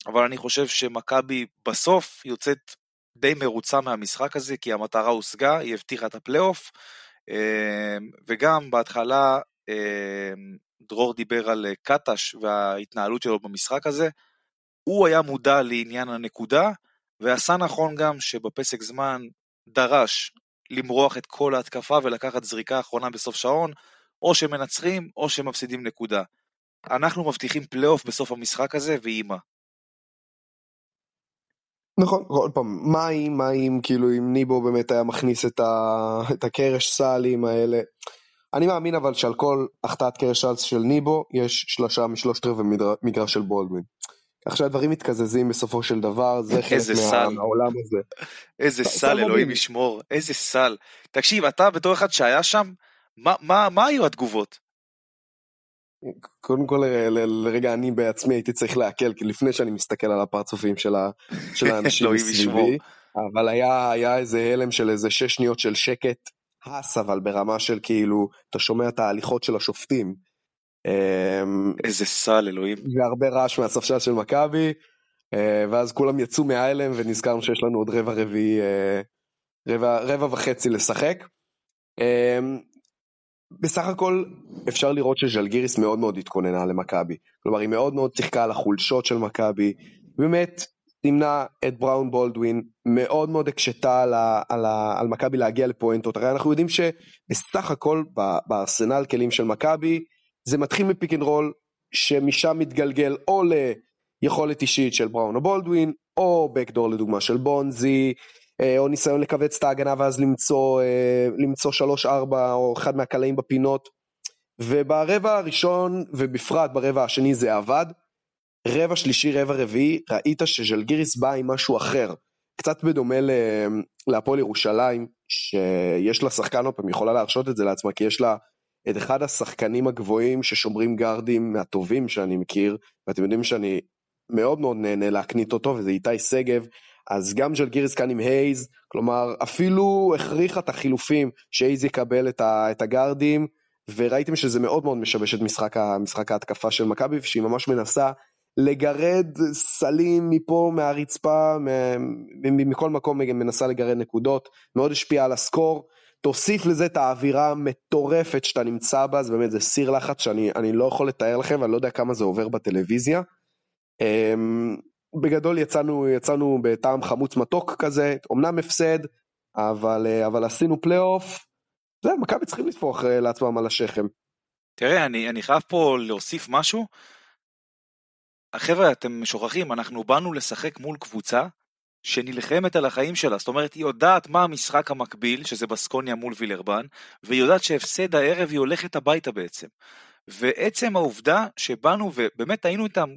אבל אני חושב שמכבי בסוף יוצאת די מרוצה מהמשחק הזה, כי המטרה הושגה, היא הבטיחה את הפלייאוף, אה, וגם בהתחלה אה, דרור דיבר על קטש וההתנהלות שלו במשחק הזה, הוא היה מודע לעניין הנקודה, ועשה נכון גם שבפסק זמן דרש למרוח את כל ההתקפה ולקחת זריקה אחרונה בסוף שעון, או שמנצחים או שמפסידים נקודה. אנחנו מבטיחים פלייאוף בסוף המשחק הזה, והיא מה. נכון, עוד פעם, מה אם, מה אם, כאילו, אם ניבו באמת היה מכניס את, ה... את הקרש סלים האלה. אני מאמין אבל שעל כל החטאת קרש סל של ניבו, יש שלושה משלושת רבעי מגרש של בולדווין. כך שהדברים מתקזזים בסופו של דבר, זה חלק מה... מהעולם הזה. איזה סל, אלוהים ישמור, איזה סל. תקשיב, אתה בתור אחד שהיה שם, מה, מה, מה היו התגובות? קודם כל לרגע אני בעצמי הייתי צריך לעכל כי לפני שאני מסתכל על הפרצופים של, האנשים מסביבי אבל היה, היה איזה הלם של איזה שש שניות של שקט הס אבל ברמה של כאילו אתה שומע את ההליכות של השופטים. אמ, איזה סל אלוהים. והרבה רעש מהספסל של מכבי אה, ואז כולם יצאו מההלם ונזכרנו שיש לנו עוד רבע רביעי אה, רבע, רבע וחצי לשחק. אמ, בסך הכל אפשר לראות שז'לגיריס מאוד מאוד התכוננה למכבי. כלומר היא מאוד מאוד שיחקה על החולשות של מכבי. באמת תמנע את בראון בולדווין, מאוד מאוד הקשתה על, על, על מכבי להגיע לפואנטות. הרי אנחנו יודעים שבסך הכל בארסנל כלים של מכבי זה מתחיל מ pick and roll שמשם מתגלגל או ליכולת אישית של בראון או בולדווין, או בקדור לדוגמה של בונזי, אה, או ניסיון לכווץ את ההגנה ואז למצוא, אה, למצוא 3-4 או אחד מהקלעים בפינות. וברבע הראשון ובפרט ברבע השני זה עבד. רבע שלישי, רבע רביעי, ראית שז'לגיריס בא עם משהו אחר. קצת בדומה להפועל ירושלים, שיש לה שחקן, אופן, יכולה להרשות את זה לעצמה, כי יש לה את אחד השחקנים הגבוהים ששומרים גארדים מהטובים שאני מכיר, ואתם יודעים שאני מאוד מאוד נהנה להקנית אותו, וזה איתי שגב, אז גם ז'לגיריס כאן עם הייז, כלומר אפילו הכריחה את החילופים שהייז יקבל את, ה, את הגארדים, וראיתם שזה מאוד מאוד משבש את משחק, משחק ההתקפה של מכבי, ושהיא ממש מנסה לגרד סלים מפה, מהרצפה, מכל מקום מנסה לגרד נקודות, מאוד השפיע על הסקור. תוסיף לזה את האווירה המטורפת שאתה נמצא בה, זה באמת, זה סיר לחץ שאני לא יכול לתאר לכם, ואני לא יודע כמה זה עובר בטלוויזיה. אמ, בגדול יצאנו, יצאנו בטעם חמוץ מתוק כזה, אמנם הפסד, אבל, אה, אבל עשינו פלייאוף, זה, מכבי צריכים לטפוח אה, לעצמם על השכם. תראה, אני, אני חייב פה להוסיף משהו. החבר'ה, אתם שוכחים, אנחנו באנו לשחק מול קבוצה שנלחמת על החיים שלה, זאת אומרת, היא יודעת מה המשחק המקביל, שזה בסקוניה מול וילרבן, והיא יודעת שהפסד הערב היא הולכת הביתה בעצם. ועצם העובדה שבאנו ובאמת היינו איתם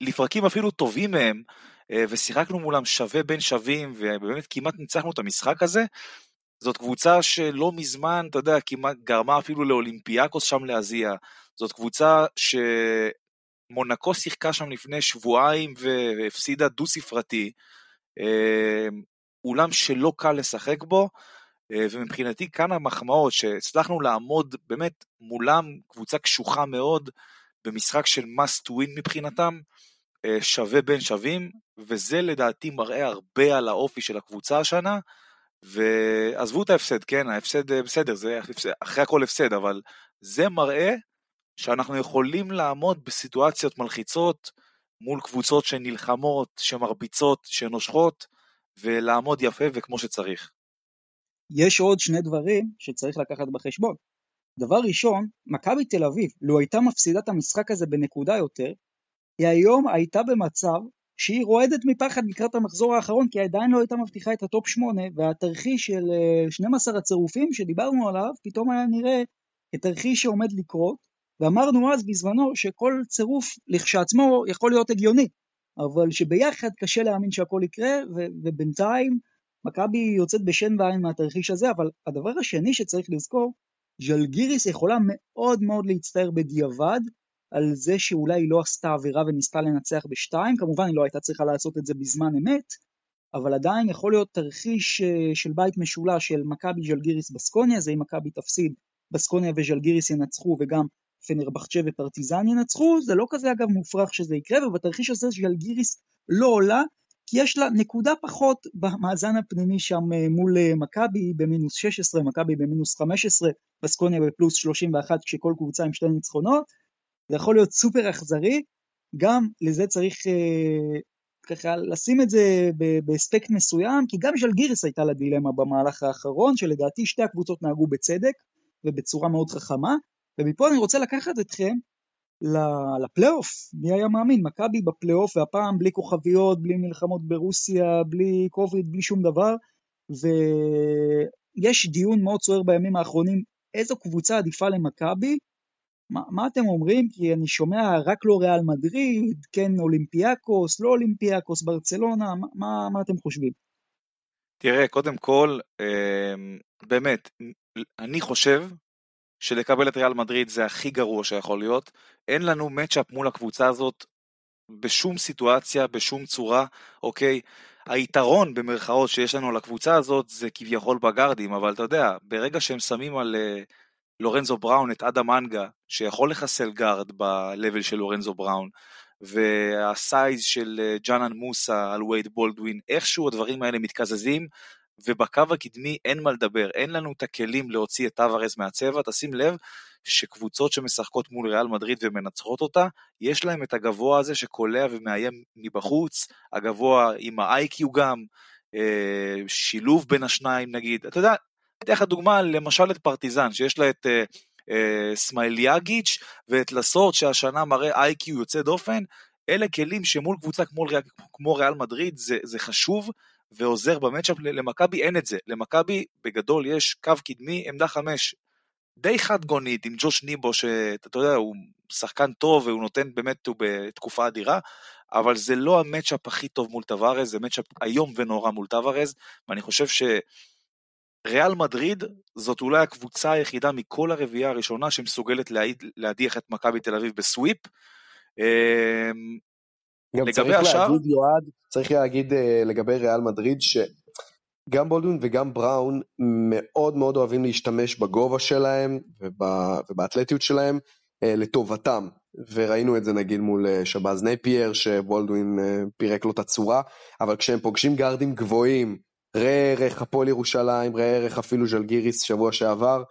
לפרקים אפילו טובים מהם, אה, ושיחקנו מולם שווה בין שווים, ובאמת כמעט ניצחנו את המשחק הזה. זאת קבוצה שלא מזמן, אתה יודע, כמעט גרמה אפילו לאולימפיאקוס שם להזיע. זאת קבוצה שמונקו שיחקה שם לפני שבועיים והפסידה דו-ספרתי. אה, אולם שלא קל לשחק בו, אה, ומבחינתי כאן המחמאות שהצלחנו לעמוד באמת מולם, קבוצה קשוחה מאוד, במשחק של must win מבחינתם, אה, שווה בין שווים, וזה לדעתי מראה הרבה על האופי של הקבוצה השנה, ועזבו את ההפסד, כן, ההפסד אה, בסדר, זה אחרי הכל הפסד, אבל זה מראה שאנחנו יכולים לעמוד בסיטואציות מלחיצות מול קבוצות שנלחמות, שמרביצות, שנושכות, ולעמוד יפה וכמו שצריך. יש עוד שני דברים שצריך לקחת בחשבון. דבר ראשון, מכבי תל אביב, לו הייתה מפסידה את המשחק הזה בנקודה יותר, היא היום הייתה במצב שהיא רועדת מפחד לקראת המחזור האחרון, כי עדיין לא הייתה מבטיחה את ה top 8, והתרחיש של 12 אה, הצירופים שדיברנו עליו, פתאום היה נראה כתרחיש שעומד לקרות, ואמרנו אז בזמנו שכל צירוף לכשעצמו יכול להיות הגיוני, אבל שביחד קשה להאמין שהכל יקרה, ובינתיים מכבי יוצאת בשן ועין מהתרחיש הזה, אבל הדבר השני שצריך לזכור, ז'לגיריס יכולה מאוד מאוד להצטער בדיעבד, על זה שאולי היא לא עשתה עבירה וניסתה לנצח בשתיים, כמובן היא לא הייתה צריכה לעשות את זה בזמן אמת, אבל עדיין יכול להיות תרחיש אה, של בית משולש של מכבי ז'לגיריס בסקוניה, זה אם מכבי תפסיד, בסקוניה וז'לגיריס ינצחו וגם פנרבחצ'ה ופרטיזן ינצחו, זה לא כזה אגב מופרך שזה יקרה, ובתרחיש הזה ז'לגיריס לא עולה, כי יש לה נקודה פחות במאזן הפנימי שם אה, מול אה, מכבי במינוס 16, מכבי במינוס 15, בסקוניה בפלוס 31 כשכל קבוצה עם שתי ניצחונות, זה יכול להיות סופר אכזרי, גם לזה צריך אה, ככה לשים את זה באספקט מסוים, כי גם ז'לגיריס הייתה לה דילמה במהלך האחרון, שלדעתי שתי הקבוצות נהגו בצדק ובצורה מאוד חכמה, ומפה אני רוצה לקחת אתכם לפלייאוף, מי היה מאמין? מכבי בפלייאוף, והפעם בלי כוכביות, בלי מלחמות ברוסיה, בלי קוביד, בלי שום דבר, ויש דיון מאוד סוער בימים האחרונים, איזו קבוצה עדיפה למכבי? מה, מה אתם אומרים? כי אני שומע רק לא ריאל מדריד, כן אולימפיאקוס, לא אולימפיאקוס, ברצלונה, מה, מה, מה אתם חושבים? תראה, קודם כל, אמ, באמת, אני חושב שלקבל את ריאל מדריד זה הכי גרוע שיכול להיות. אין לנו מצ'אפ מול הקבוצה הזאת בשום סיטואציה, בשום צורה, אוקיי? היתרון במרכאות שיש לנו על הקבוצה הזאת זה כביכול בגארדים, אבל אתה יודע, ברגע שהם שמים על uh, לורנזו בראון את אדם הנגה, שיכול לחסל גארד ב-level של לורנזו בראון, וה size של uh, דז'אנן מוסה על וייד בולדווין, איכשהו הדברים האלה מתקזזים, ובקו הקדמי אין מה לדבר, אין לנו את הכלים להוציא את טבארס מהצבע, תשים לב שקבוצות שמשחקות מול ריאל מדריד ומנצחות אותה, יש להם את הגבוה הזה שקולע ומאיים מבחוץ, הגבוה עם ה-IQ גם, אה, שילוב בין השניים נגיד, אתה יודע, אתן לך דוגמה, למשל את פרטיזן, שיש לה את אה, אה, סמייליאגיץ' ואת לסורט שהשנה מראה איי-קיו יוצא דופן, אלה כלים שמול קבוצה כמו, כמו ריאל מדריד זה, זה חשוב ועוזר במצ'אפ, למכבי אין את זה, למכבי בגדול יש קו קדמי, עמדה חמש, די חד גונית עם ג'וש ניבו שאתה יודע הוא שחקן טוב והוא נותן באמת הוא בתקופה אדירה אבל זה לא המצ'אפ הכי טוב מול טווארז זה מצ'אפ איום ונורא מול טווארז ואני חושב שריאל מדריד זאת אולי הקבוצה היחידה מכל הרביעייה הראשונה שמסוגלת להדיח את מכבי תל אביב בסוויפ. גם צריך השאר... להגיד יועד, צריך להגיד uh, לגבי ריאל מדריד שגם בולדווין וגם בראון מאוד מאוד אוהבים להשתמש בגובה שלהם ובא, ובאתלטיות שלהם uh, לטובתם. וראינו את זה נגיד מול uh, שבאז נייפייר שבולדווין פירק לו את הצורה. אבל כשהם פוגשים גארדים גבוהים ראה ערך הפועל ירושלים ראה ערך אפילו ז'לגיריס שבוע שעבר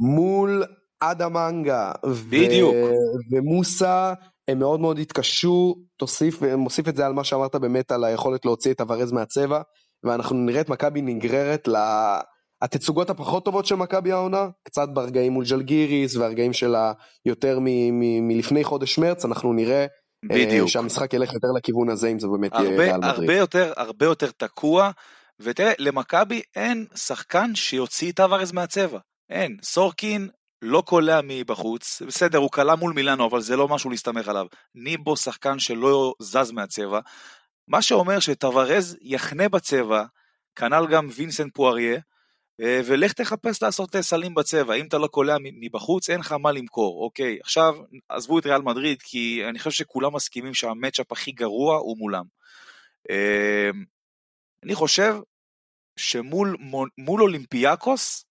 מול אדם הנגה בדיוק. ו... ומוסה הם מאוד מאוד התקשו, תוסיף, מוסיף את זה על מה שאמרת באמת על היכולת להוציא את טבארס מהצבע, ואנחנו נראה את מכבי נגררת לתצוגות הפחות טובות של מכבי העונה, קצת ברגעים מול ג'לגיריס והרגעים שלה יותר מלפני חודש מרץ, אנחנו נראה אה, בדיוק. שהמשחק ילך יותר לכיוון הזה אם זה באמת הרבה, יהיה ריאל מדריד. הרבה יותר, הרבה יותר תקוע, ותראה, למכבי אין שחקן שיוציא את הוורז מהצבע. אין, סורקין לא קולע מבחוץ, בסדר, הוא קלע מול מילאנו, אבל זה לא משהו להסתמך עליו. ניבו שחקן שלא זז מהצבע, מה שאומר שטוורז יחנה בצבע, כנ"ל גם וינסנט פואריה, אה, ולך תחפש לעשות סלים בצבע, אם אתה לא קולע מבחוץ אין לך מה למכור, אוקיי, עכשיו עזבו את ריאל מדריד כי אני חושב שכולם מסכימים שהמצ'אפ הכי גרוע הוא מולם. אה, אני חושב שמול אולימפיאקוס אה,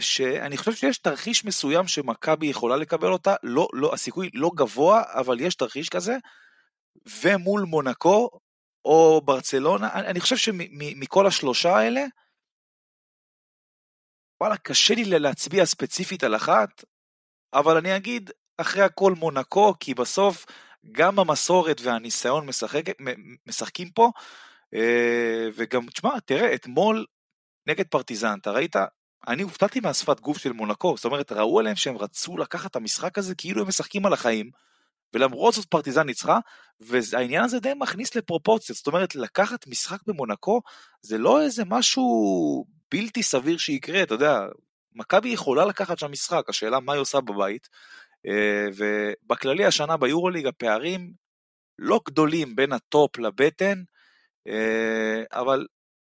שאני חושב שיש תרחיש מסוים שמכבי יכולה לקבל אותה, לא, לא, הסיכוי לא גבוה, אבל יש תרחיש כזה, ומול מונקו או ברצלונה, אני, אני חושב שמכל השלושה האלה, וואלה, קשה לי להצביע ספציפית על אחת, אבל אני אגיד, אחרי הכל מונקו, כי בסוף גם המסורת והניסיון משחק, משחקים פה, אה, וגם, תשמע, תראה, אתמול נגד פרטיזן, אתה ראית? אני הופתעתי מהשפת גוף של מונקו, זאת אומרת, ראו עליהם שהם רצו לקחת את המשחק הזה כאילו הם משחקים על החיים, ולמרות זאת פרטיזן ניצחה, והעניין הזה די מכניס לפרופורציות, זאת אומרת, לקחת משחק במונקו זה לא איזה משהו בלתי סביר שיקרה, אתה יודע, מכבי יכולה לקחת שם משחק, השאלה מה היא עושה בבית, אה, ובכללי השנה ביורוליג הפערים לא גדולים בין ה top ל bottom, אה, אבל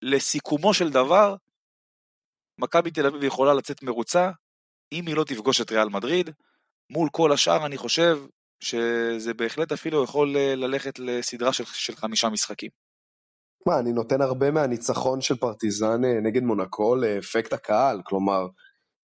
לסיכומו של דבר, מכבי תל אביב יכולה לצאת מרוצה אם היא לא תפגוש את ריאל מדריד. מול כל השאר אני חושב שזה בהחלט אפילו יכול אה, ללכת לסדרה של, של חמישה משחקים. מה, אני נותן הרבה מהניצחון של פרטיזן אה, נגד מונקו לאפקט הקהל, כלומר,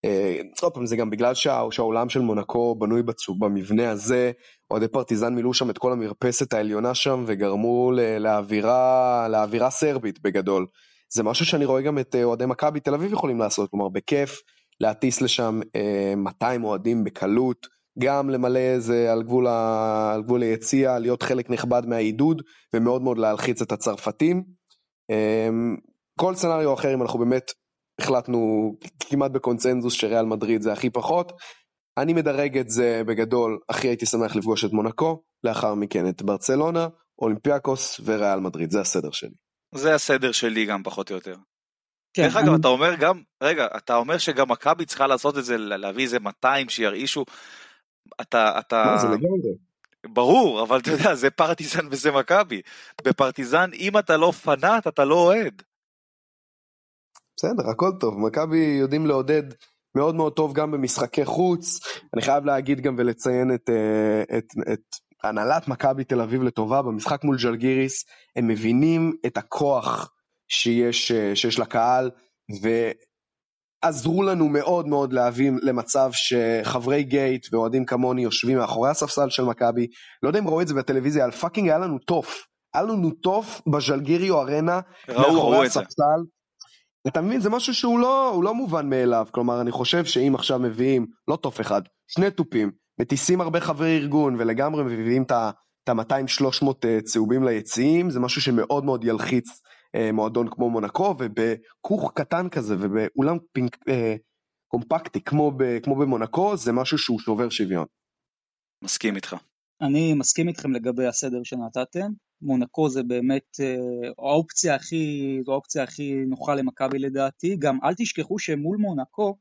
אה, עוד פעם זה גם בגלל שה, שהעולם של מונקו בנוי בצו, במבנה הזה, אוהדי פרטיזן מילאו שם את כל המרפסת העליונה שם וגרמו לאווירה, לאווירה סרבית בגדול. זה משהו שאני רואה גם את אה, אוהדי מכבי תל אביב יכולים לעשות, כלומר בכיף להטיס לשם 200 אה, אוהדים בקלות, גם למלא איזה על גבול, ה... גבול היציע, להיות חלק נכבד מהעידוד ומאוד מאוד להלחיץ את הצרפתים. אמ, כל סצנריו אחר אם אנחנו באמת החלטנו כמעט בקונצנזוס שריאל מדריד זה הכי פחות, אני מדרג את זה בגדול, הכי הייתי שמח לפגוש את מונקו, לאחר מכן את ברצלונה, אולימפיאקוס וריאל מדריד, זה הסדר שלי. זה הסדר שלי גם פחות או יותר. כן, דרך אגב, אני- אתה אומר גם, רגע, אתה אומר שגם מכבי צריכה לעשות את זה, להביא איזה 200 שירעישו. אתה, אתה, לא, זה לגמרי. ברור, אבל אתה יודע, זה פרטיזן וזה מכבי. בפרטיזן, אם אתה לא פנאט, אתה לא אוהד. בסדר, הכל טוב. מכבי יודעים לעודד מאוד מאוד טוב גם במשחקי חוץ. אני חייב להגיד גם ולציין את, אה, את, את הנהלת מכבי תל אביב לטובה במשחק מול ז'לגיריס. הם מבינים את הכוח שיש, אה, שיש לקהל, ועזרו לנו מאוד מאוד להביא למצב שחברי גייט ואוהדים כמוני יושבים מאחורי הספסל של מכבי. לא יודע אם ראו את זה בטלוויזיה, אבל fucking היה לנו תוף. היה לנו תוף בז'לגיריו ארנה. מאחורי. הספסל. אתה מבין, זה משהו שהוא לא, לא מובן מאליו. כלומר, אני חושב שאם עכשיו מביאים, לא תוף אחד, שני תופים, מטיסים הרבה חברי ארגון ולגמרי מביאים את ה-200-300 אה, צהובים ליציעים, זה משהו שמאוד מאוד ילחיץ אה, מועדון כמו מונקו, ובכוך קטן כזה ובאולם פינק, אה, קומפקטי כמו, ב, כמו במונקו, זה משהו שהוא שובר שוויון. מסכים איתך. אני מסכים איתכם לגבי הסדר שנתתם. מונקו זה באמת אה, האופציה הכי, זו האופציה הכי נוחה למכבי לדעתי. גם אל תשכחו שמול מונקו,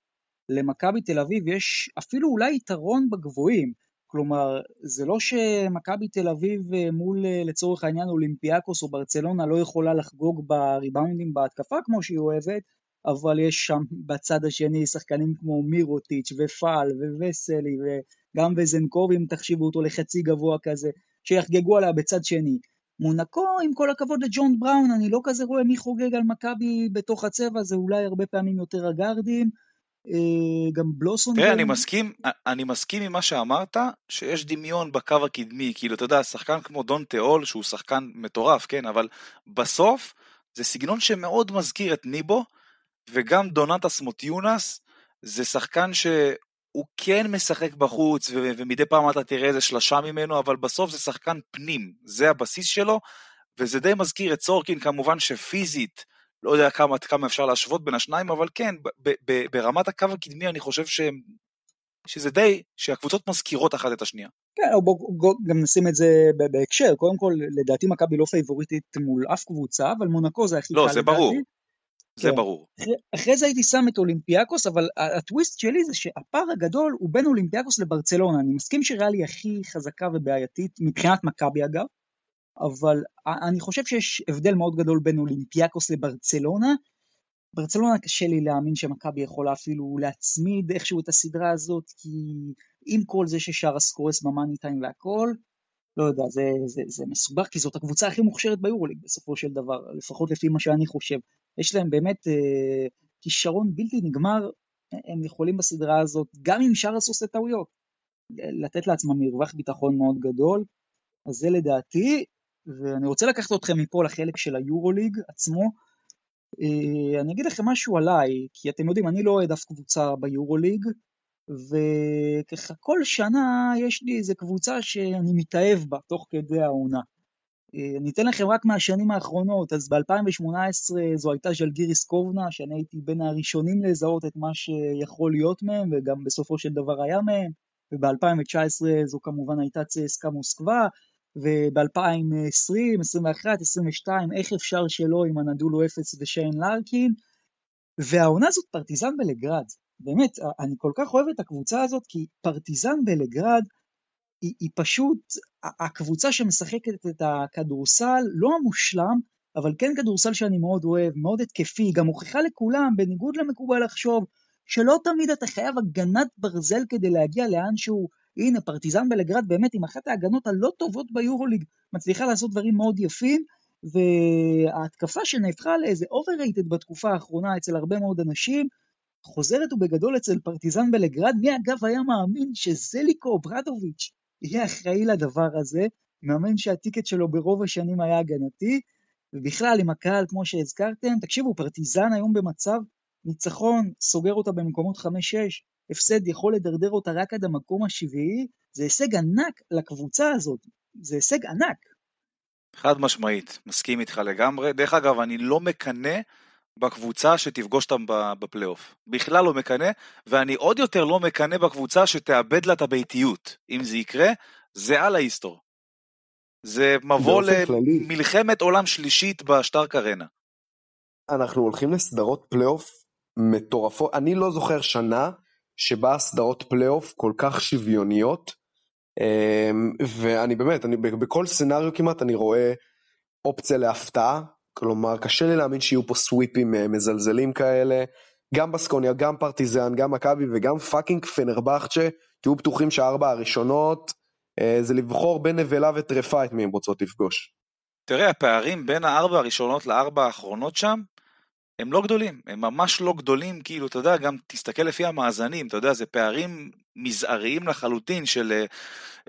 למכבי תל אביב יש אפילו אולי יתרון בגבוהים. כלומר, זה לא שמכבי תל אביב אה, מול אה, לצורך העניין אולימפיאקוס או ברצלונה לא יכולה לחגוג בריבאונדים בהתקפה כמו שהיא אוהבת, אבל יש שם בצד השני שחקנים כמו מירוטיץ' ופעל ווסלי וגם וזנקוב אם תחשיבו אותו לחצי גבוה כזה, שיחגגו עליה בצד שני. מונקו, עם כל הכבוד לג'ון בראון, אני לא כזה רואה מי חוגג על מכבי בתוך הצבע, זה אולי הרבה פעמים יותר הגארדים, גם בלוסון. תראה, אני מסכים, אני מסכים עם מה שאמרת, שיש דמיון בקו הקדמי, כאילו, אתה יודע, שחקן כמו דון תיאול, שהוא שחקן מטורף, כן, אבל בסוף, זה סגנון שמאוד מזכיר את ניבו, וגם דונטס מוטיונס, זה שחקן שהוא כן משחק בחוץ, ו- ומדי פעם אתה תראה איזה שלשה ממנו, אבל בסוף זה שחקן פנים, זה הבסיס שלו, וזה די מזכיר את סורקין, כמובן שפיזית, לא יודע כמה, כמה אפשר להשוות בין השניים, אבל כן, ב- ב- ברמת הקו הקדמי אני חושב שהם, שזה די, שהקבוצות מזכירות אחת את השנייה. כן, אבל בוא, בוא גם נשים את זה בהקשר, קודם כל, לדעתי מכבי לא פייבוריטית מול אף קבוצה, אבל מונקו זה הכי לא, קל זה לדעתי. ברור. זה כן. ברור. אחרי, אחרי זה הייתי שם את אולימפיאקוס, אבל הטוויסט שלי זה שהפער הגדול הוא בין אולימפיאקוס לברצלונה. אני מסכים שריאל היא הכי חזקה ובעייתית, מבחינת מכבי אגב, אבל אני חושב שיש הבדל מאוד גדול בין אולימפיאקוס לברצלונה. ברצלונה קשה לי להאמין שמכבי יכולה אפילו להצמיד איכשהו את הסדרה הזאת, כי עם כל זה ששרס קורס במאני טיים והכל, לא יודע, זה, זה, זה מסובך, כי זאת הקבוצה הכי מוכשרת ביורוליג בסופו של דבר, לפחות לפי מה שאני חושב. יש להם באמת אה, כישרון בלתי נגמר, הם יכולים בסדרה הזאת, גם אם שרס עושה טעויות, לתת לעצמם מרווח ביטחון מאוד גדול, אז זה לדעתי, ואני רוצה לקחת אתכם מפה לחלק של היורוליג עצמו. אה, אני אגיד לכם משהו עליי, כי אתם יודעים, אני לא אוהד אף קבוצה ביורוליג, וככה כל שנה יש לי איזה קבוצה שאני מתאהב בה תוך כדי העונה. אה, אני אתן לכם רק מהשנים האחרונות, אז ב-2018 זו הייתה ז'לגיריס קובנה, שאני הייתי בין הראשונים לזהות את מה שיכול להיות מהם, וגם בסופו של דבר היה מהם, וב-2019 זו כמובן הייתה צסקה מוסקבה, וב-2020, 21, 22, איך אפשר שלא עם הנדולו אפס ושיין לארקין, והעונה הזאת פרטיזן בלגרד. באמת, אני כל כך אוהב את הקבוצה הזאת, כי פרטיזן בלגרד היא, היא פשוט הקבוצה שמשחקת את הכדורסל, לא המושלם, אבל כן כדורסל שאני מאוד אוהב, מאוד התקפי, גם מוכיחה לכולם, בניגוד למקובל לחשוב, שלא תמיד אתה חייב הגנת ברזל כדי להגיע לאנשהו. הנה, פרטיזן בלגרד באמת עם אחת ההגנות הלא טובות ביורוליג, מצליחה לעשות דברים מאוד יפים, וההתקפה שנהפכה לאיזה overrated בתקופה האחרונה אצל הרבה מאוד אנשים, חוזרת ובגדול אצל פרטיזן בלגרד, מי אגב היה מאמין שזליקו ברדוביץ' יהיה אחראי לדבר הזה, מאמן שהטיקט שלו ברוב השנים היה הגנתי, ובכלל עם הקהל כמו שהזכרתם, תקשיבו, פרטיזן היום במצב ניצחון, סוגר אותה במקומות 5-6, הפסד יכול לדרדר אותה רק עד המקום השביעי, זה הישג ענק לקבוצה הזאת, זה הישג ענק. חד משמעית, מסכים איתך לגמרי. דרך אגב, אני לא מקנא בקבוצה שתפגוש אותם בפלייאוף. בכלל לא מקנא, ואני עוד יותר לא מקנא בקבוצה שתאבד לה את הביתיות. אם זה יקרה, זה על ההיסטור. זה מבוא למלחמת עולם שלישית בשטארק ארנה. אנחנו הולכים לסדרות פלייאוף מטורפות. אני לא זוכר שנה שבה סדרות פלייאוף כל כך שוויוניות. אמ, ואני באמת, אני, בכל scenario כמעט אני רואה אופציה להפתעה. כלומר, קשה לי להאמין שיהיו פה סוויפים אה, מזלזלים כאלה. גם בסקוניה, גם פרטיזן, גם מכבי וגם fucking פנרבכצ'ה. תהיו בטוחים שהארבע הראשונות אה, זה לבחור בין נבלה וטרפה את מי הם רוצות לפגוש. תראה, הפערים בין הארבע הראשונות לארבע האחרונות שם, הם לא גדולים, הם ממש לא גדולים, כאילו, אתה יודע, גם תסתכל לפי המאזנים, אתה יודע, זה פערים מזעריים לחלוטין של אה,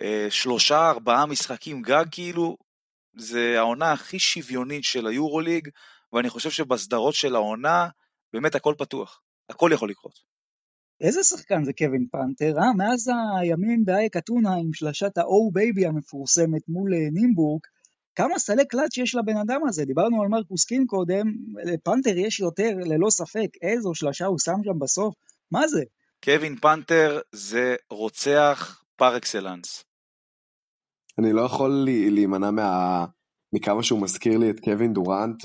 אה שלושה, ארבעה משחקים גג, כאילו, זה העונה הכי שוויונית של היורוליג, ואני חושב שבסדרות של העונה, באמת הכל פתוח, הכל יכול לקרות. איזה שחקן זה קווין פנתר, אה? מאז הימים באייק אתונה עם שלשת ה-Oh Baby המפורסמת מול אה, נימבורג, כמה סלי קלאץ' יש לבן אדם הזה? דיברנו על מרקוס קין קודם, לפנתר יש יותר, ללא ספק, איזו שלשה הוא שם שם בסוף, מה זה? קווין פנתר זה רוצח פר אקסלנס. אני לא יכול להימנע מה... מכמה שהוא מזכיר לי את קווין דורנט.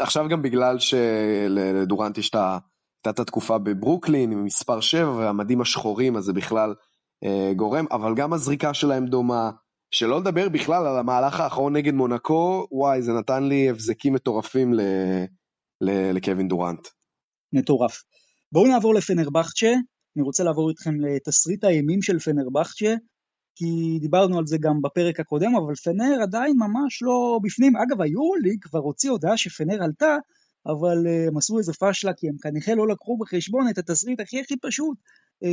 עכשיו גם בגלל שלדורנט יש את ה... הייתה התקופה בברוקלין עם מספר 7 והמדים השחורים, אז זה בכלל אה, גורם, אבל גם הזריקה שלהם דומה. שלא לדבר בכלל על המהלך האחרון נגד מונקו, וואי, זה נתן לי הבזקים מטורפים ל... ל... לקווין דורנט. מטורף. בואו נעבור לפנרבכצ'ה, אני רוצה לעבור איתכם לתסריט האימים של פנרבכצ'ה, כי דיברנו על זה גם בפרק הקודם, אבל פנר עדיין ממש לא בפנים. אגב, היורוליג כבר הוציא הודעה שפנר עלתה, אבל uh, הם עשו איזה פשלה כי הם כנראה לא לקחו בחשבון את התסריט הכי הכי פשוט,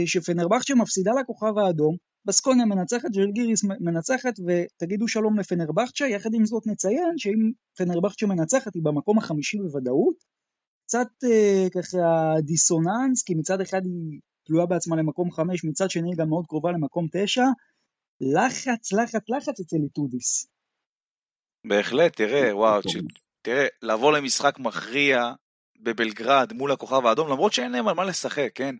שפנרבכצ'ה מפסידה לכוכב האדום, בסקוניה מנצחת, ג'לגיריס מנצחת, ותגידו שלום לפנרבכצ'ה, יחד עם זאת נציין שאם פנרבכצ'ה מנצחת היא במקום החמישי בוודאות, קצת uh, ככה דיסוננס, כי מצד אחד היא תלויה בעצמה למקום חמש, מצד שני היא גם מאוד קרובה למקום תשע, לחץ, לחץ, לחץ אצל איטודיס. בהחלט, תראה, וואו, תראה, לבוא למשחק מכריע בבלגרד מול הכוכב האדום, למרות שאין להם על מה לשחק, כן?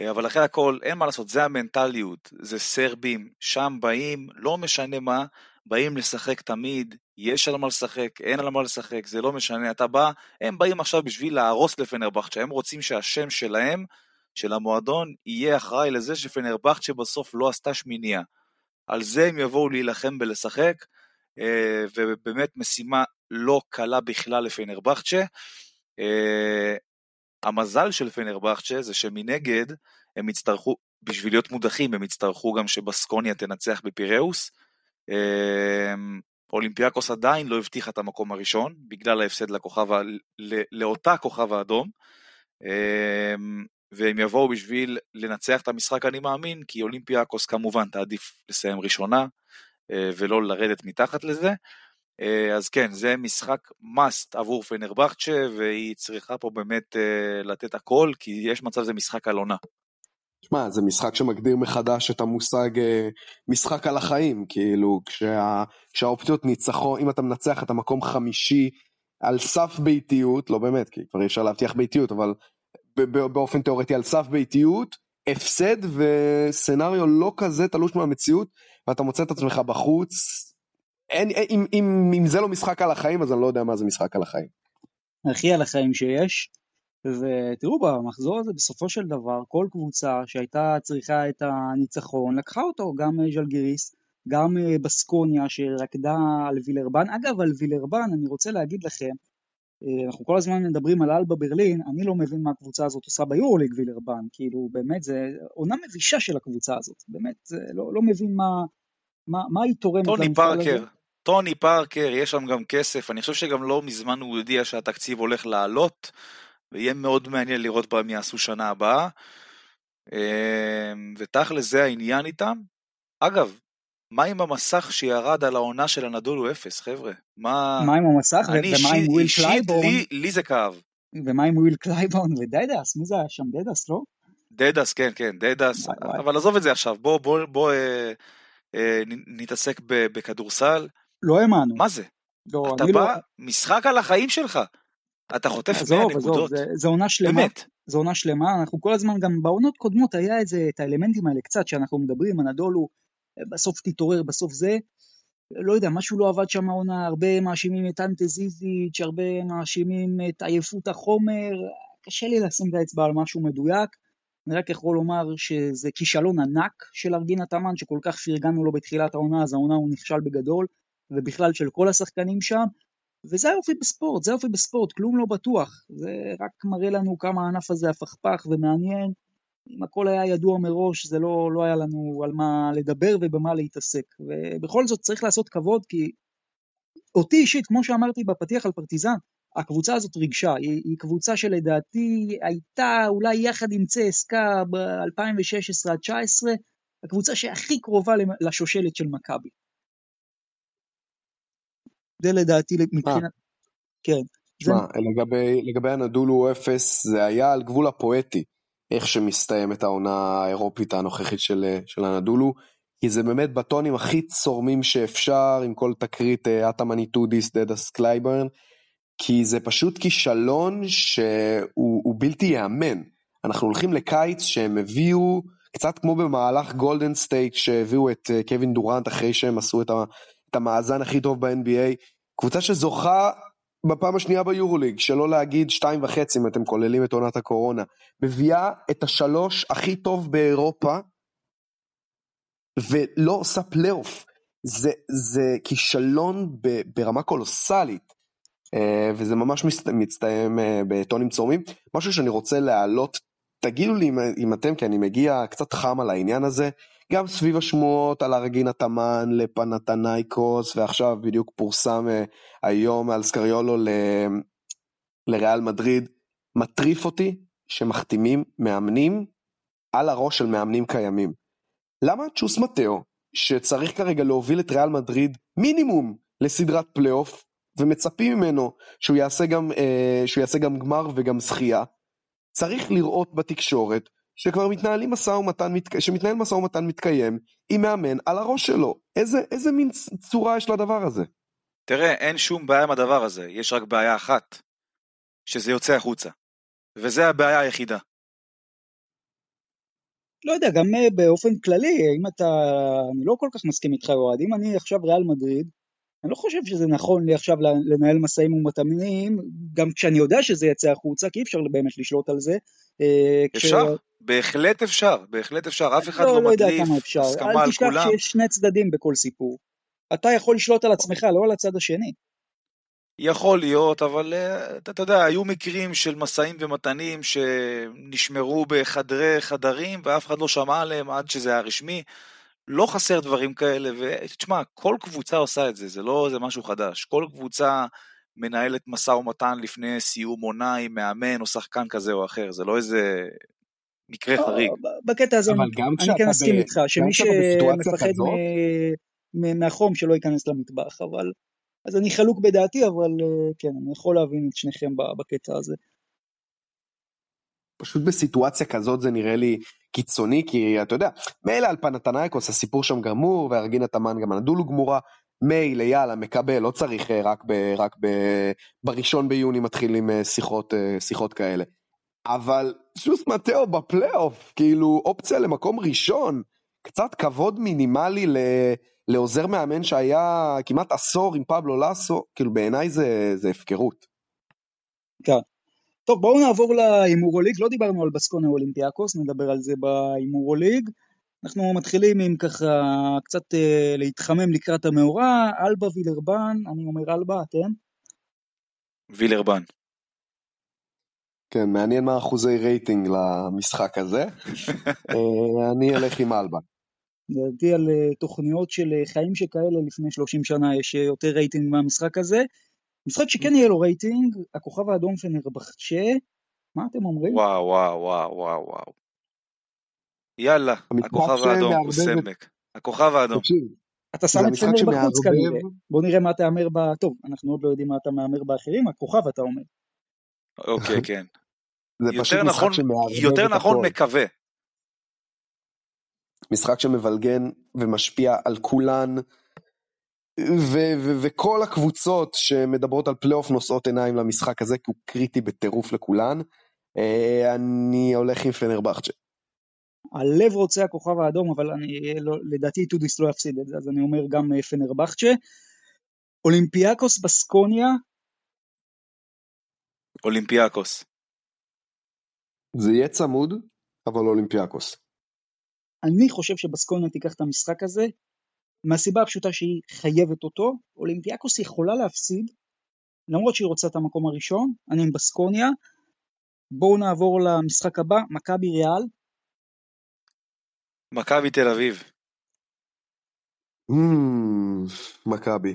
אה, אבל אחרי הכל, אין מה לעשות, זה המנטליות, זה סרבים, שם באים, לא משנה מה, באים לשחק תמיד, יש על מה לשחק, אין על מה לשחק, זה לא משנה, אתה בא, הם באים עכשיו בשביל להרוס לפנרבכצ'ה, הם רוצים שהשם שלהם, של המועדון, יהיה אחראי לזה שפנרבכצ'ה בסוף לא עשתה שמיניה. על זה הם יבואו להילחם בלשחק, אה, ובאמת משימה לא קלה בכלל לפנרבכצ'ה. המזל של פנרבכצ'ה זה שמנגד הם יצטרכו, בשביל להיות מודחים, הם יצטרכו גם שבסקוניה תנצח בפיראוס. Uh, אולימפיאקוס עדיין לא הבטיחה את המקום הראשון, בגלל ההפסד לכוכב, לא, לאותה כוכב האדום. Uh, והם יבואו בשביל לנצח את המשחק אני מאמין, כי אולימפיאקוס כמובן תעדיף לסיים ראשונה, ולא לרדת מתחת לזה. אה, אז כן, זה משחק must עבור פנרבכצ'ה, והיא צריכה פה באמת אה, לתת הכל, כי יש מצב זה משחק על עונה. שמע, זה משחק שמגדיר מחדש את המושג אה, משחק על החיים, כאילו, כשה, כשהאופציות ניצחון, אם אתה מנצח את המקום חמישי על סף ביתיות, לא באמת, כי כבר אי אפשר להבטיח ביתיות, אבל באופן תיאורטי על סף ביתיות, הפסד וסצנריו לא כזה תלוש מהמציאות, ואתה מוצא את עצמך בחוץ, אין, אם, אם, אם זה לא משחק על החיים, אז אני לא יודע מה זה משחק על החיים. הכי על החיים שיש. ותראו במחזור הזה בסופו של דבר כל קבוצה שהייתה צריכה את הניצחון לקחה אותו גם ז'לגיריס גם בסקוניה שרקדה על וילרבן אגב על וילרבן אני רוצה להגיד לכם אנחנו כל הזמן מדברים על אלבה ברלין אני לא מבין מה הקבוצה הזאת עושה ביורוליג וילרבן כאילו באמת זה עונה מבישה של הקבוצה הזאת באמת לא, לא מבין מה, מה, מה היא תורמת טוני פארקר טוני פארקר, יש שם גם כסף, אני חושב שגם לא מזמן הוא הודיע שהתקציב הולך לעלות, ויהיה מאוד מעניין לראות מה הם יעשו שנה הבאה. אמ, ותכל'ס זה העניין איתם. אגב, מה עם המסך שירד על העונה של אנאדולו אפס, חבר'ה? מה... מה עם המסך ומה עם וויל קלייבורן? לי, לי זה כאב. ומה עם וויל קלייבורן ודדס? מי זה היה שם? דדס, לא? דדס, כן, כן, דדס. אבל עזוב את זה עכשיו, בוא, בוא, בוא אה, אה, נתעסק בכדורסל. לא האמנו. מה זה? לא, אתה בא, לא... משחק על החיים שלך. אתה חוטף 100 עזוב, נקודות. עזוב, זו עונה שלמה. באמת. זו עונה שלמה, אנחנו כל הזמן, גם בעונות קודמות היה איזה, את האלמנטים האלה קצת, שאנחנו מדברים, הנדולו, בסוף תתעורר, בסוף זה. לא יודע, משהו לא עבד שם העונה, הרבה מאשימים את אנטה זיזיץ', הרבה מאשימים את עייפות החומר, קשה לי לשים את האצבע על משהו מדויק. אני רק יכול לומר שזה כישלון ענק של ארגין התאמן, שכל כך פרגנו לו בתחילת העונה, אז העונה הוא נכשל בגדול, ובכלל של כל השחקנים שם. וזה היופי בספורט, זה היופי בספורט, כלום לא בטוח. זה רק מראה לנו כמה הענף הזה הפכפך ומעניין. אם הכל היה ידוע מראש, זה לא, לא היה לנו על מה לדבר ובמה להתעסק. ובכל זאת צריך לעשות כבוד, כי אותי אישית, כמו שאמרתי בפתיח על פרטיזן, הקבוצה הזאת ריגשה, היא, היא קבוצה שלדעתי הייתה אולי יחד עם צסקה ב-2016 עד 2019, הקבוצה שהכי קרובה לשושלת של מכבי. זה לדעתי מבחינת... כן. תשמע, זה... לגבי, לגבי הנדולו אפס, זה היה על גבול הפואטי, איך שמסתיימת העונה האירופית הנוכחית של, של הנדולו, כי זה באמת בטונים הכי צורמים שאפשר, עם כל תקרית אטאמן איטודיס, דדס קלייברן, כי זה פשוט כישלון שהוא בלתי ייאמן. אנחנו הולכים לקיץ שהם הביאו, קצת כמו במהלך גולדן סטייט שהביאו את קווין דורנט אחרי שהם עשו את, ה, את המאזן הכי טוב ב-NBA, קבוצה שזוכה בפעם השנייה ביורוליג, שלא להגיד שתיים וחצי אם אתם כוללים את עונת הקורונה, מביאה את השלוש הכי טוב באירופה, ולא עושה פלייאוף. זה, זה כישלון ברמה קולוסלית. אה, וזה ממש מצטיים אה, בטונים צורמים. משהו שאני רוצה להעלות, תגידו לי אם אתם, כי אני מגיע קצת חם על העניין הזה, גם סביב השמועות על ארגינה תמן לפנתנייקוס, ועכשיו בדיוק פורסם אה, היום על סקריולו ל... לריאל מדריד, מטריף אותי שמחתימים מאמנים על הראש של מאמנים קיימים. למה צ'וס מטאו, שצריך כרגע להוביל את ריאל מדריד מינימום לסדרת פלייאוף, ומצפים ממנו שהוא יעשה גם, אה, שהוא יעשה גם גמר וגם זכייה, צריך לראות בתקשורת שכבר מתנהלים משא ומתן, שמתנהל משא ומתן מתקיים עם מאמן על הראש שלו. איזה, איזה מין צורה יש לדבר הזה? תראה, אין שום בעיה עם הדבר הזה, יש רק בעיה אחת, שזה יוצא החוצה. וזה הבעיה היחידה. לא יודע, גם אה, באופן כללי, אם אתה... אני לא כל כך מסכים איתך, אוהד. אם אני עכשיו ריאל מדריד, אני לא חושב שזה נכון לי עכשיו לנהל משאים ומתנים, גם כשאני יודע שזה יצא החוצה, כי אי אפשר באמת לשלוט על זה. אה, אפשר, כש... בהחלט אפשר, בהחלט אפשר, אף אחד לא, לא, לא מדליף הסכמה על כולם. אל תשכח שיש שני צדדים בכל סיפור. אתה יכול לשלוט על עצמך, לא על הצד השני. יכול להיות, אבל אה, אתה, אתה יודע, היו מקרים של משאים ומתנים שנשמרו בחדרי חדרים ואף אחד לא שמע עליהם עד שזה היה רשמי. לא חסר דברים כאלה, ותשמע, כל קבוצה עושה את זה, זה לא זה משהו חדש. כל קבוצה מנהלת משא ומתן לפני סיום עונה עם מאמן או שחקן כזה או אחר, זה לא איזה מקרה לא, חריג. בקטע הזה אני כן מסכים איתך, שמי שמפחד מהחום שלא ייכנס למטבח, אבל... אז אני חלוק בדעתי, אבל אה, כן, אני יכול להבין את שניכם בקטע הזה. פשוט בסיטואציה כזאת זה נראה לי קיצוני, כי אתה יודע, מילא על פנתנייקוס הסיפור שם גמור, וארגינה תמן גם הנדולו גמורה, מילא יאללה מקבל, לא צריך אה, רק, ב, רק ב, בראשון ביוני מתחילים אה, שיחות, אה, שיחות כאלה. אבל שוס מטאו בפלייאוף, כאילו אופציה למקום ראשון, קצת כבוד מינימלי ל, לעוזר מאמן שהיה כמעט עשור עם פבלו לאסו, כאילו בעיניי זה, זה הפקרות. כן. טוב, בואו נעבור להימורוליג, לא דיברנו על בסקונה אולימפיאקוס, נדבר על זה בהימורוליג. אנחנו מתחילים עם ככה קצת אה, להתחמם לקראת המאורע, אלבה וילרבן, אני אומר אלבה, אתם? וילרבן. כן, מעניין מה אחוזי רייטינג למשחק הזה. אה, אני אלך עם אלבה. לדעתי על אה, תוכניות של אה, חיים שכאלה לפני 30 שנה יש יותר רייטינג מהמשחק הזה. משחק שכן יהיה לו רייטינג, הכוכב האדום פנרבחצ'ה, מה אתם אומרים? וואו וואו וואו וואו וואו. יאללה, הכוכב האדום, כוס עמק. הכוכב האדום. אתה שם את פנר בחוץ כנראה. בוא נראה מה אתה מהמר ב... טוב, אנחנו עוד לא יודעים מה אתה מהמר באחרים, הכוכב אתה אומר. אוקיי, כן. יותר נכון, יותר נכון מקווה. משחק שמבלגן ומשפיע על כולן וכל הקבוצות שמדברות על פלייאוף נושאות עיניים למשחק הזה, כי הוא קריטי בטירוף לכולן. אה, אני הולך עם פנרבכצ'ה. הלב רוצה הכוכב האדום, אבל אני, לא, לדעתי איטודיס לא יפסיד את זה, אז אני אומר גם אה, פנרבכצ'ה. אולימפיאקוס בסקוניה, אולימפיאקוס. זה יהיה צמוד, אבל אולימפיאקוס. אני חושב שבסקוניה תיקח את המשחק הזה, מהסיבה הפשוטה שהיא חייבת אותו. אולימפיאקוס יכולה להפסיד, למרות שהיא רוצה את המקום הראשון, אני עם בסקוניה. בואו נעבור למשחק הבא, מכבי ריאל. מכבי תל אביב. Hmm, מכבי.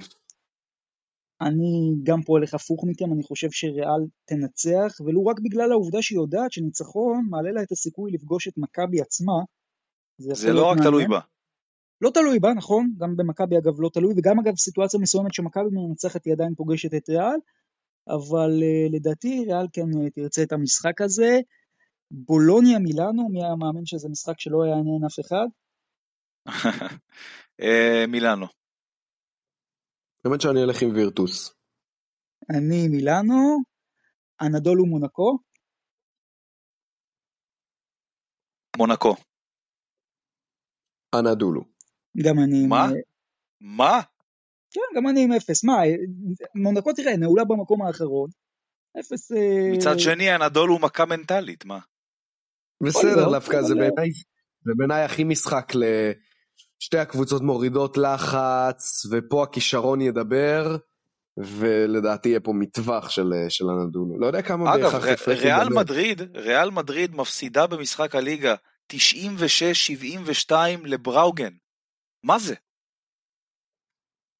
אני גם פה הולך הפוך מכם, אני חושב שריאל תנצח, ולו רק בגלל העובדה שהיא יודעת שניצחון מעלה לה את הסיכוי לפגוש את מכבי עצמה. זה יכול לא רק מעניין. תלוי בה. לא תלוי בה, נכון, גם במכבי אגב לא תלוי, וגם אגב סיטואציה מסוימת שמכבי מנצחת היא עדיין פוגשת את ריאל, אבל uh, לדעתי ריאל כן uh, תרצה את המשחק הזה. בולוניה מילאנו, מי היה מאמין שזה משחק שלא יעניין אף אחד? אה, מילאנו. האמת שאני אלך עם וירטוס. אני מילאנו, אנדולו מונקו, מונקו. אנדולו. גם אני עם... מה? אה, מה? כן, גם אני עם אפס. מה, אה, מונקו תראה, נעולה במקום האחרון. אפס... אה, מצד שני, אנדול הוא מכה מנטלית, מה? בסדר, דווקא זה אבל- בעיניי, זה בעיניי הכי משחק לשתי הקבוצות מורידות לחץ, ופה הכישרון ידבר, ולדעתי יהיה פה מטווח של, של אנדולו. לא יודע כמה אגב, בהכרח ר- הפרק ריאל. מדריד, ריאל מדריד מפסידה במשחק הליגה 96-72 לבראוגן. מה זה?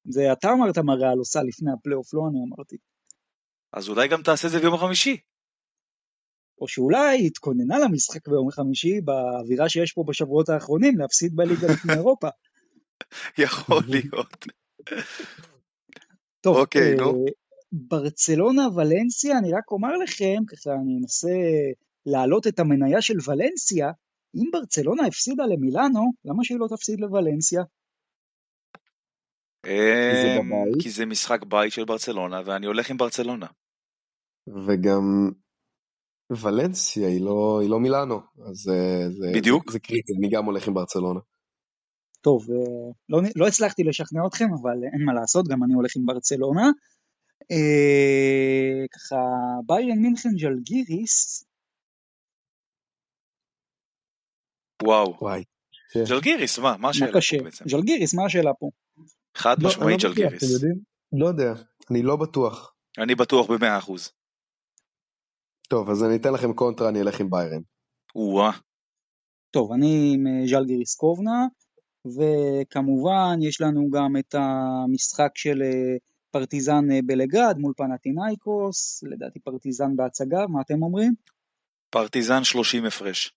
זה אתה אמרת מה ריאל עושה לפני הפלייאוף, לא אני אמרתי. אז אולי גם תעשה את זה ביום החמישי. או שאולי היא התכוננה למשחק ביום חמישי באווירה שיש פה בשבועות האחרונים להפסיד בליגה לפני אירופה. יכול להיות. טוב, אוקיי, אה, נו. ברצלונה ולנסיה, אני רק אומר לכם, ככה אני אנסה להעלות את המניה של ולנסיה, אם ברצלונה הפסידה למילאנו, למה שהיא לא תפסיד לוולנסיה? זה אמ. כי זה משחק בית של ברצלונה, ואני הולך עם ברצלונה. וגם ולנסיה היא לא, היא לא מילאנו, אז אה, זה, בדיוק. זה, זה קריטי, אני גם הולך עם ברצלונה. טוב, אה, לא, לא הצלחתי לשכנע אתכם, אבל אין מה לעשות, גם אני הולך עם ברצלונה. אה, ככה, ביירן מינכן ג'לגיריס, וואו. וואי. ג'לגיריס, מה? מה השאלה? פה בעצם? ג'לגיריס, מה השאלה פה? חד לא, משמעית לא ג'לגיריס. אתם יודעים? לא יודע, אני לא בטוח. אני בטוח במאה אחוז. טוב, אז אני אתן לכם קונטרה, אני אלך עם ביירן. או-אה. טוב, אני עם אה, ז'לגיריס קובנה, וכמובן יש לנו גם את המשחק של אה, פרטיזן אה, בלגרד מול פנאתינייקוס, לדעתי פרטיזן בהצגה, מה אתם אומרים? פרטיזן 30 הפרש.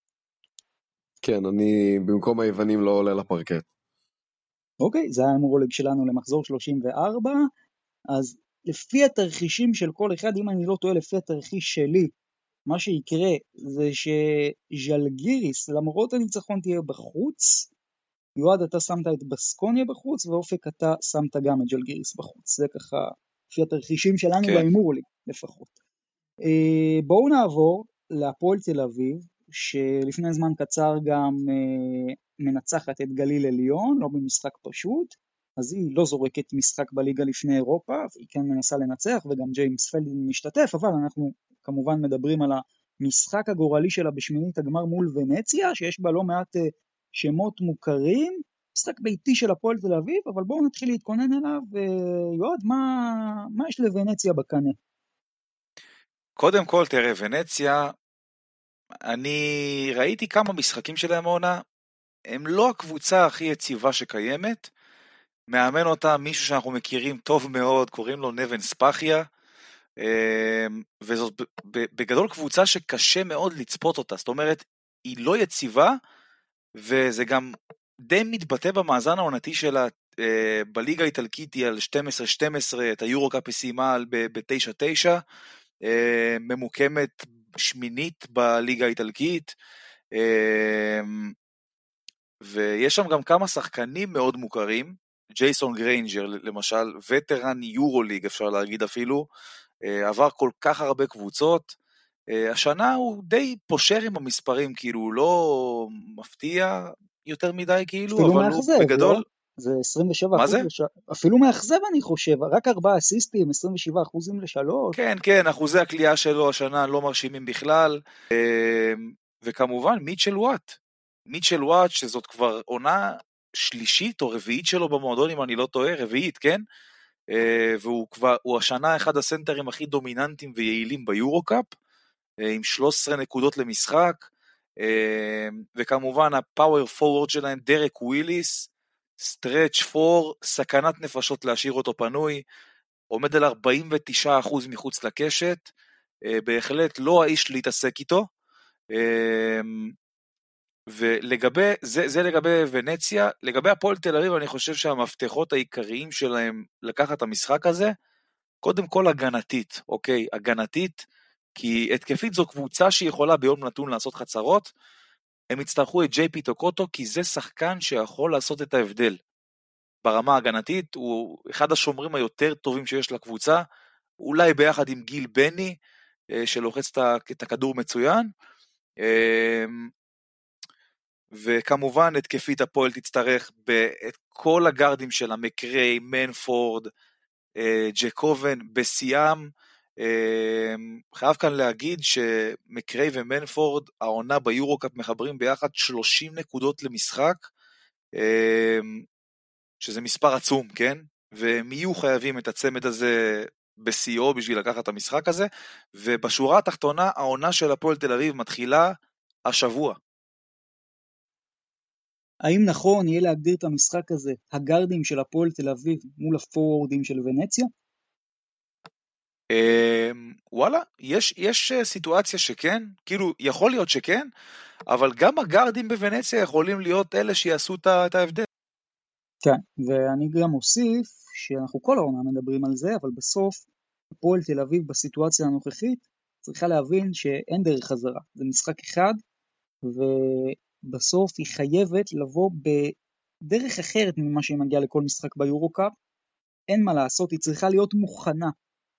כן, אני במקום היוונים לא עולה לפרקט. אוקיי, זה ההימורולוג שלנו למחזור 34, אז לפי התרחישים של כל אחד, אם אני לא טועה לפי התרחיש שלי, מה שיקרה זה שז'לגיריס, למרות הניצחון תהיה בחוץ, יועד אתה שמת את בסקוניה בחוץ, ואופק אתה שמת גם את ז'לגיריס בחוץ. זה ככה, לפי התרחישים שלנו כן. בהימור לי, לפחות. אה, בואו נעבור להפועל תל אביב, שלפני זמן קצר גם אה, מנצחת את גליל עליון, לא במשחק פשוט, אז היא לא זורקת משחק בליגה לפני אירופה, והיא כן מנסה לנצח, וגם ג'יימס פלדין משתתף, אבל אנחנו כמובן מדברים על המשחק הגורלי שלה בשמינית הגמר מול ונציה, שיש בה לא מעט אה, שמות מוכרים, משחק ביתי של הפועל תל אביב, אבל בואו נתחיל להתכונן אליו, ויועד, מה, מה יש לוונציה בקנה? קודם כל, תראה, ונציה, אני ראיתי כמה משחקים שלהם העונה, הם לא הקבוצה הכי יציבה שקיימת. מאמן אותה מישהו שאנחנו מכירים טוב מאוד, קוראים לו נבן ספחיה, אמ, וזאת בגדול קבוצה שקשה מאוד לצפות אותה, זאת אומרת, היא לא יציבה, וזה גם די מתבטא במאזן העונתי שלה, אה, בליגה האיטלקית היא על 12-12, את היורו-קאפ היא סיימה על ב-9-9, אה, ממוקמת שמינית בליגה האיטלקית, אה, ויש שם גם כמה שחקנים מאוד מוכרים, ג'ייסון גריינג'ר למשל, וטרן יורוליג אפשר להגיד אפילו, אה, עבר כל כך הרבה קבוצות, אה, השנה הוא די פושר עם המספרים, כאילו הוא לא מפתיע יותר מדי כאילו, אבל מאכזב, הוא בגדול... לא? זה 27 מה אחוז זה? לש... אפילו מאכזב אני חושב, רק 4 אסיסטים, 27 אחוזים לשלוש. כן, כן, אחוזי הקליעה שלו השנה לא מרשימים בכלל, אה, וכמובן מיטשל וואט. מיטשל וואט, שזאת כבר עונה שלישית או רביעית שלו במועדון, אם אני לא טועה, רביעית, כן? אה, והוא כבר, הוא השנה אחד הסנטרים הכי דומיננטיים ויעילים ביורו-קאפ, אה, עם 13 נקודות למשחק, אה, וכמובן ה power forward שלהם, דרק וויליס, stretch four, סכנת נפשות להשאיר אותו פנוי, עומד על 49% מחוץ לקשת, בהחלט לא האיש להתעסק איתו. ולגבי, זה, זה לגבי ונציה, לגבי הפועל תל אביב אני חושב שהמפתחות העיקריים שלהם לקחת את המשחק הזה, קודם כל הגנתית, אוקיי? הגנתית, כי התקפית זו קבוצה שיכולה ביום נתון לעשות חצרות, הם יצטרכו את ג'יי פי טוקוטו כי זה שחקן שיכול לעשות את ההבדל. ברמה ההגנתית הוא אחד השומרים היותר טובים שיש לקבוצה, אולי ביחד עם גיל בני, אה, שלוחץ את הכדור מצוין. אמ, וכמובן התקפית הפועל תצטרך את כל הגארדים שלה, מקריי, מנפורד, אה, ג'קובן, בשיאם. אה, חייב כאן להגיד שמקריי ומנפורד, העונה ביורו-קאפ מחברים ביחד 30 נקודות למשחק, אה, שזה מספר עצום, כן? והם יהיו חייבים את הצמד הזה בשיאו בשביל לקחת את המשחק הזה, ובשורה התחתונה העונה של הפועל תל אביב מתחילה השבוע. האם נכון יהיה להגדיר את המשחק הזה, הגארדים של הפועל תל אביב מול הפורוורדים של ונציה? אמ, וואלה, יש, יש אה, סיטואציה שכן, כאילו, יכול להיות שכן, אבל גם הגארדים בוונציה יכולים להיות אלה שיעשו את ההבדל. כן, ואני גם אוסיף שאנחנו כל העונה מדברים על זה, אבל בסוף הפועל תל אביב בסיטואציה הנוכחית צריכה להבין שאין דרך חזרה. זה משחק אחד, ובסוף היא חייבת לבוא בדרך אחרת ממה שהיא מגיעה לכל משחק ביורו-קאפ. אין מה לעשות, היא צריכה להיות מוכנה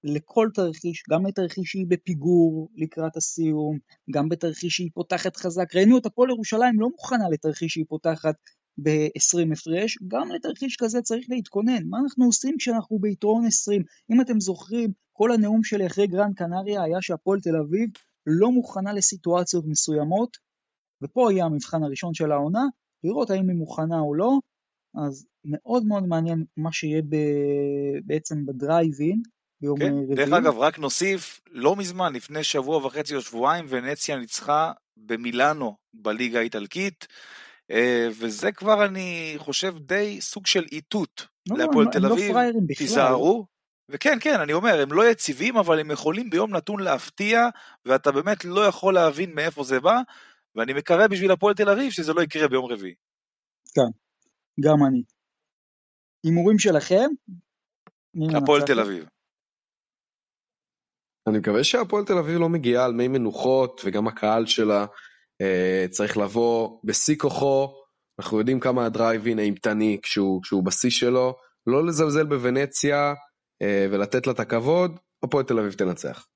לכל תרחיש, גם לתרחיש שהיא בפיגור לקראת הסיום, גם בתרחיש שהיא פותחת חזק. ראינו את הפועל ירושלים לא מוכנה לתרחיש שהיא פותחת ב-20 הפרש, גם לתרחיש כזה צריך להתכונן. מה אנחנו עושים כשאנחנו ביתרון 20? אם אתם זוכרים, כל הנאום שלי אחרי גרנד קנריה היה שהפועל תל אביב לא מוכנה לסיטואציות מסוימות, ופה יהיה המבחן הראשון של העונה, לראות האם היא מוכנה או לא, אז מאוד מאוד מעניין מה שיהיה ב... בעצם בדרייב-אין ביום כן, רביעי. דרך אגב, רק נוסיף, לא מזמן, לפני שבוע וחצי או שבועיים, ונציה ניצחה במילאנו בליגה האיטלקית, אה, וזה כבר, אני חושב, די סוג של איתות לא, לא, להפועל תל לא אביב. בכלל. תיזהרו. וכן, כן, אני אומר, הם לא יציבים, אבל הם יכולים ביום נתון להפתיע, ואתה באמת לא יכול להבין מאיפה זה בא, ואני מקווה בשביל הפועל תל אביב שזה לא יקרה ביום רביעי. גם אני. הימורים שלכם? הפועל? תל אביב. אני מקווה שהפועל תל אביב לא מגיעה על מי מנוחות וגם הקהל שלה אה, צריך לבוא בשיא כוחו. אנחנו יודעים כמה הדרייבין האימתני כשהוא, כשהוא בשיא שלו, לא לזלזל בוונציה אה, ולתת לה את הכבוד, הפועל תל אביב תנצח.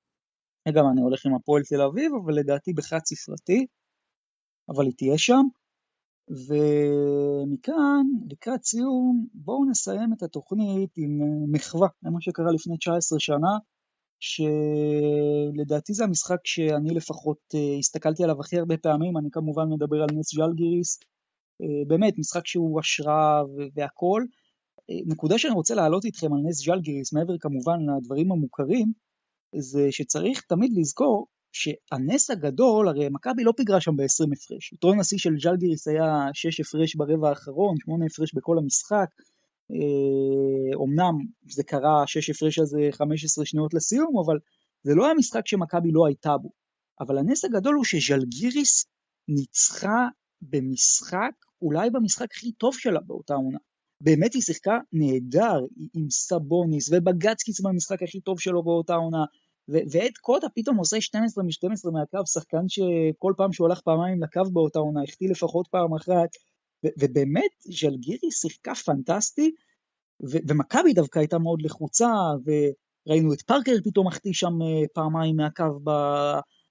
גם אני הולך עם הפועל תל אביב, אבל לדעתי בחד ספרתי, אבל היא תהיה שם. ומכאן, לקראת סיום, בואו נסיים את התוכנית עם אה, מחווה למה שקרה לפני 19 שנה, שלדעתי זה המשחק שאני לפחות אה, הסתכלתי עליו הכי הרבה פעמים, אני כמובן מדבר על נס ג'לגיריס, אה, באמת משחק שהוא השראה ו- והכל. אה, נקודה שאני רוצה להעלות איתכם על נס ג'לגיריס, מעבר כמובן לדברים המוכרים, זה שצריך תמיד לזכור שהנס הגדול, הרי מכבי לא פיגרה שם ב-20 הפרש. יתרון השיא של ג'לגיריס היה 6 הפרש ברבע האחרון, 8 הפרש בכל המשחק. אה, אומנם זה קרה 6 הפרש הזה 15 שניות לסיום, אבל זה לא היה משחק שמכבי לא הייתה בו. אבל הנס הגדול הוא שז'לגיריס ניצחה במשחק, אולי במשחק הכי טוב שלה באותה עונה. באמת היא שיחקה נהדר עם סבוניס ובגצקיס במשחק הכי טוב שלו באותה עונה. ו- ועד קוטה פתאום עושה 12 מ-12 מהקו, שחקן שכל פעם שהוא הלך פעמיים לקו באותה עונה, החטיא לפחות פעם אחת, ובאמת ז'לגירי שיחקה פנטסטי, ומכבי דווקא הייתה מאוד לחוצה, וראינו את פארקר פתאום מחטיא שם פעמיים מהקו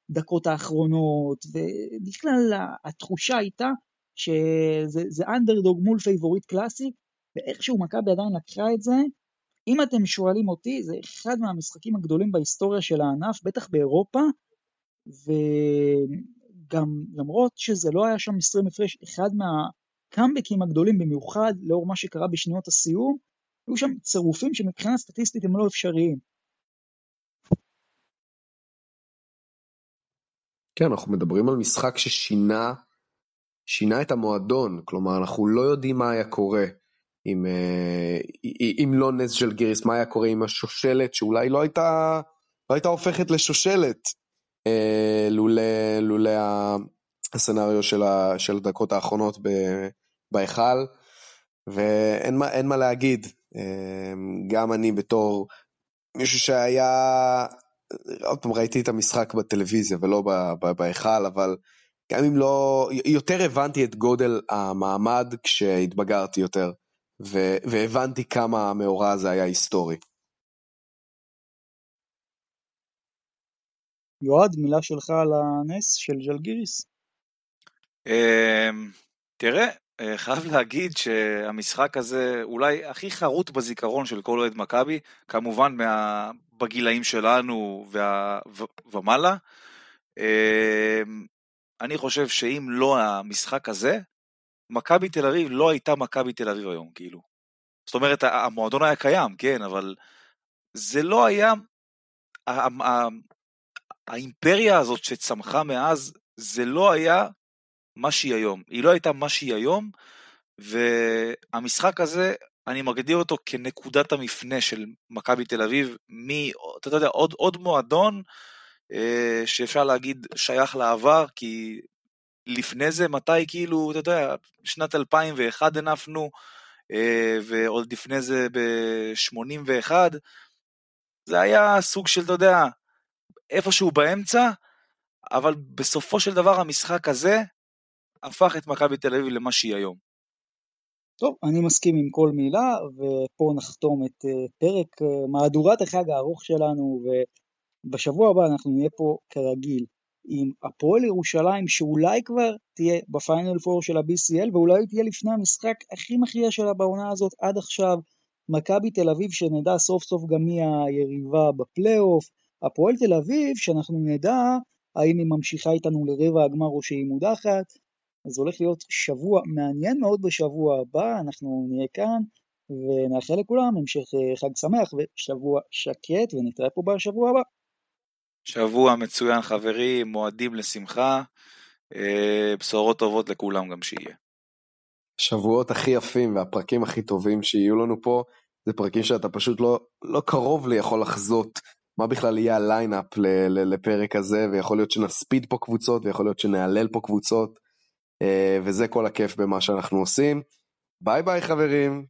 בדקות האחרונות, ובכלל התחושה הייתה שזה אנדרדוג מול פייבוריט קלאסי, ואיכשהו מכבי עדיין לקחה את זה. אם אתם שואלים אותי, זה אחד מהמשחקים הגדולים בהיסטוריה של הענף, בטח באירופה, וגם למרות שזה לא היה שם 20 הפרש, אחד מהקאמבקים הגדולים במיוחד, לאור מה שקרה בשניות הסיום, היו שם צירופים שמבחינה סטטיסטית הם לא אפשריים. כן, אנחנו מדברים על משחק ששינה שינה את המועדון, כלומר אנחנו לא יודעים מה היה קורה אם, אה, לא נס של גיריס, מה היה קורה עם השושלת שאולי לא הייתה, לא הייתה הופכת לשושלת אה, לולא הסצנריו של, ה, של הדקות האחרונות בהיכל, ואין מה, מה להגיד, אה, גם אני בתור מישהו שהיה, עוד פעם ראיתי את המשחק בטלוויזיה ולא בהיכל, אבל גם אם לא, יותר הבנתי את גודל המעמד כשהתבגרתי יותר, ו, והבנתי כמה המאורע הזה היה היסטורי. יועד, מילה שלך על הנס של ז'לגיריס? אמ, תראה, אה, חייב להגיד שהמשחק הזה אולי הכי חרוט בזיכרון של כל אוהד מכבי, כמובן מה... בגילאים שלנו וה... ומעלה. אמ, אני חושב שאם לא המשחק הזה, מכבי תל אביב לא הייתה מכבי תל אביב היום, כאילו. זאת אומרת, המועדון היה קיים, כן, אבל זה לא היה... האימפריה הזאת שצמחה מאז, זה לא היה מה שהיא היום. היא לא הייתה מה שהיא היום, והמשחק הזה, אני מגדיר אותו כנקודת המפנה של מכבי תל אביב, מ... אתה יודע, עוד, עוד מועדון אה, שאפשר להגיד שייך לעבר, כי לפני זה, מתי כאילו, אתה יודע, שנת 2001 הנפנו, אה, ועוד לפני זה ב-81, זה היה סוג של, אתה יודע, איפשהו באמצע, אבל בסופו של דבר המשחק הזה הפך את מכבי תל אביב למה שהיא היום. טוב, אני מסכים עם כל מילה, ופה נחתום את אה, פרק מהדורת החג הארוך שלנו, בשבוע הבא אנחנו נהיה פה כרגיל עם הפועל ירושלים שאולי כבר תהיה בפיינל פור של ה-BCL ואולי תהיה לפני המשחק הכי מכריע שלה בעונה הזאת עד עכשיו, מכבי תל אביב שנדע סוף סוף גם מי היריבה בפלייאוף, הפועל תל אביב שאנחנו נדע האם היא ממשיכה איתנו לרבע הגמר או שהיא מודחת, אז הולך להיות שבוע מעניין מאוד בשבוע הבא, אנחנו נהיה כאן ונאחל לכולם המשך אה, חג שמח ושבוע שקט ונתראה פה בשבוע הבא. שבוע מצוין חברים, מועדים לשמחה, אה, בשורות טובות לכולם גם שיהיה. שבועות הכי יפים והפרקים הכי טובים שיהיו לנו פה, זה פרקים שאתה פשוט לא, לא קרוב לי יכול לחזות מה בכלל יהיה ה lineup לפרק הזה, ויכול להיות שנספיד פה קבוצות, ויכול להיות שנהלל פה קבוצות, אה, וזה כל הכיף במה שאנחנו עושים. ביי ביי חברים.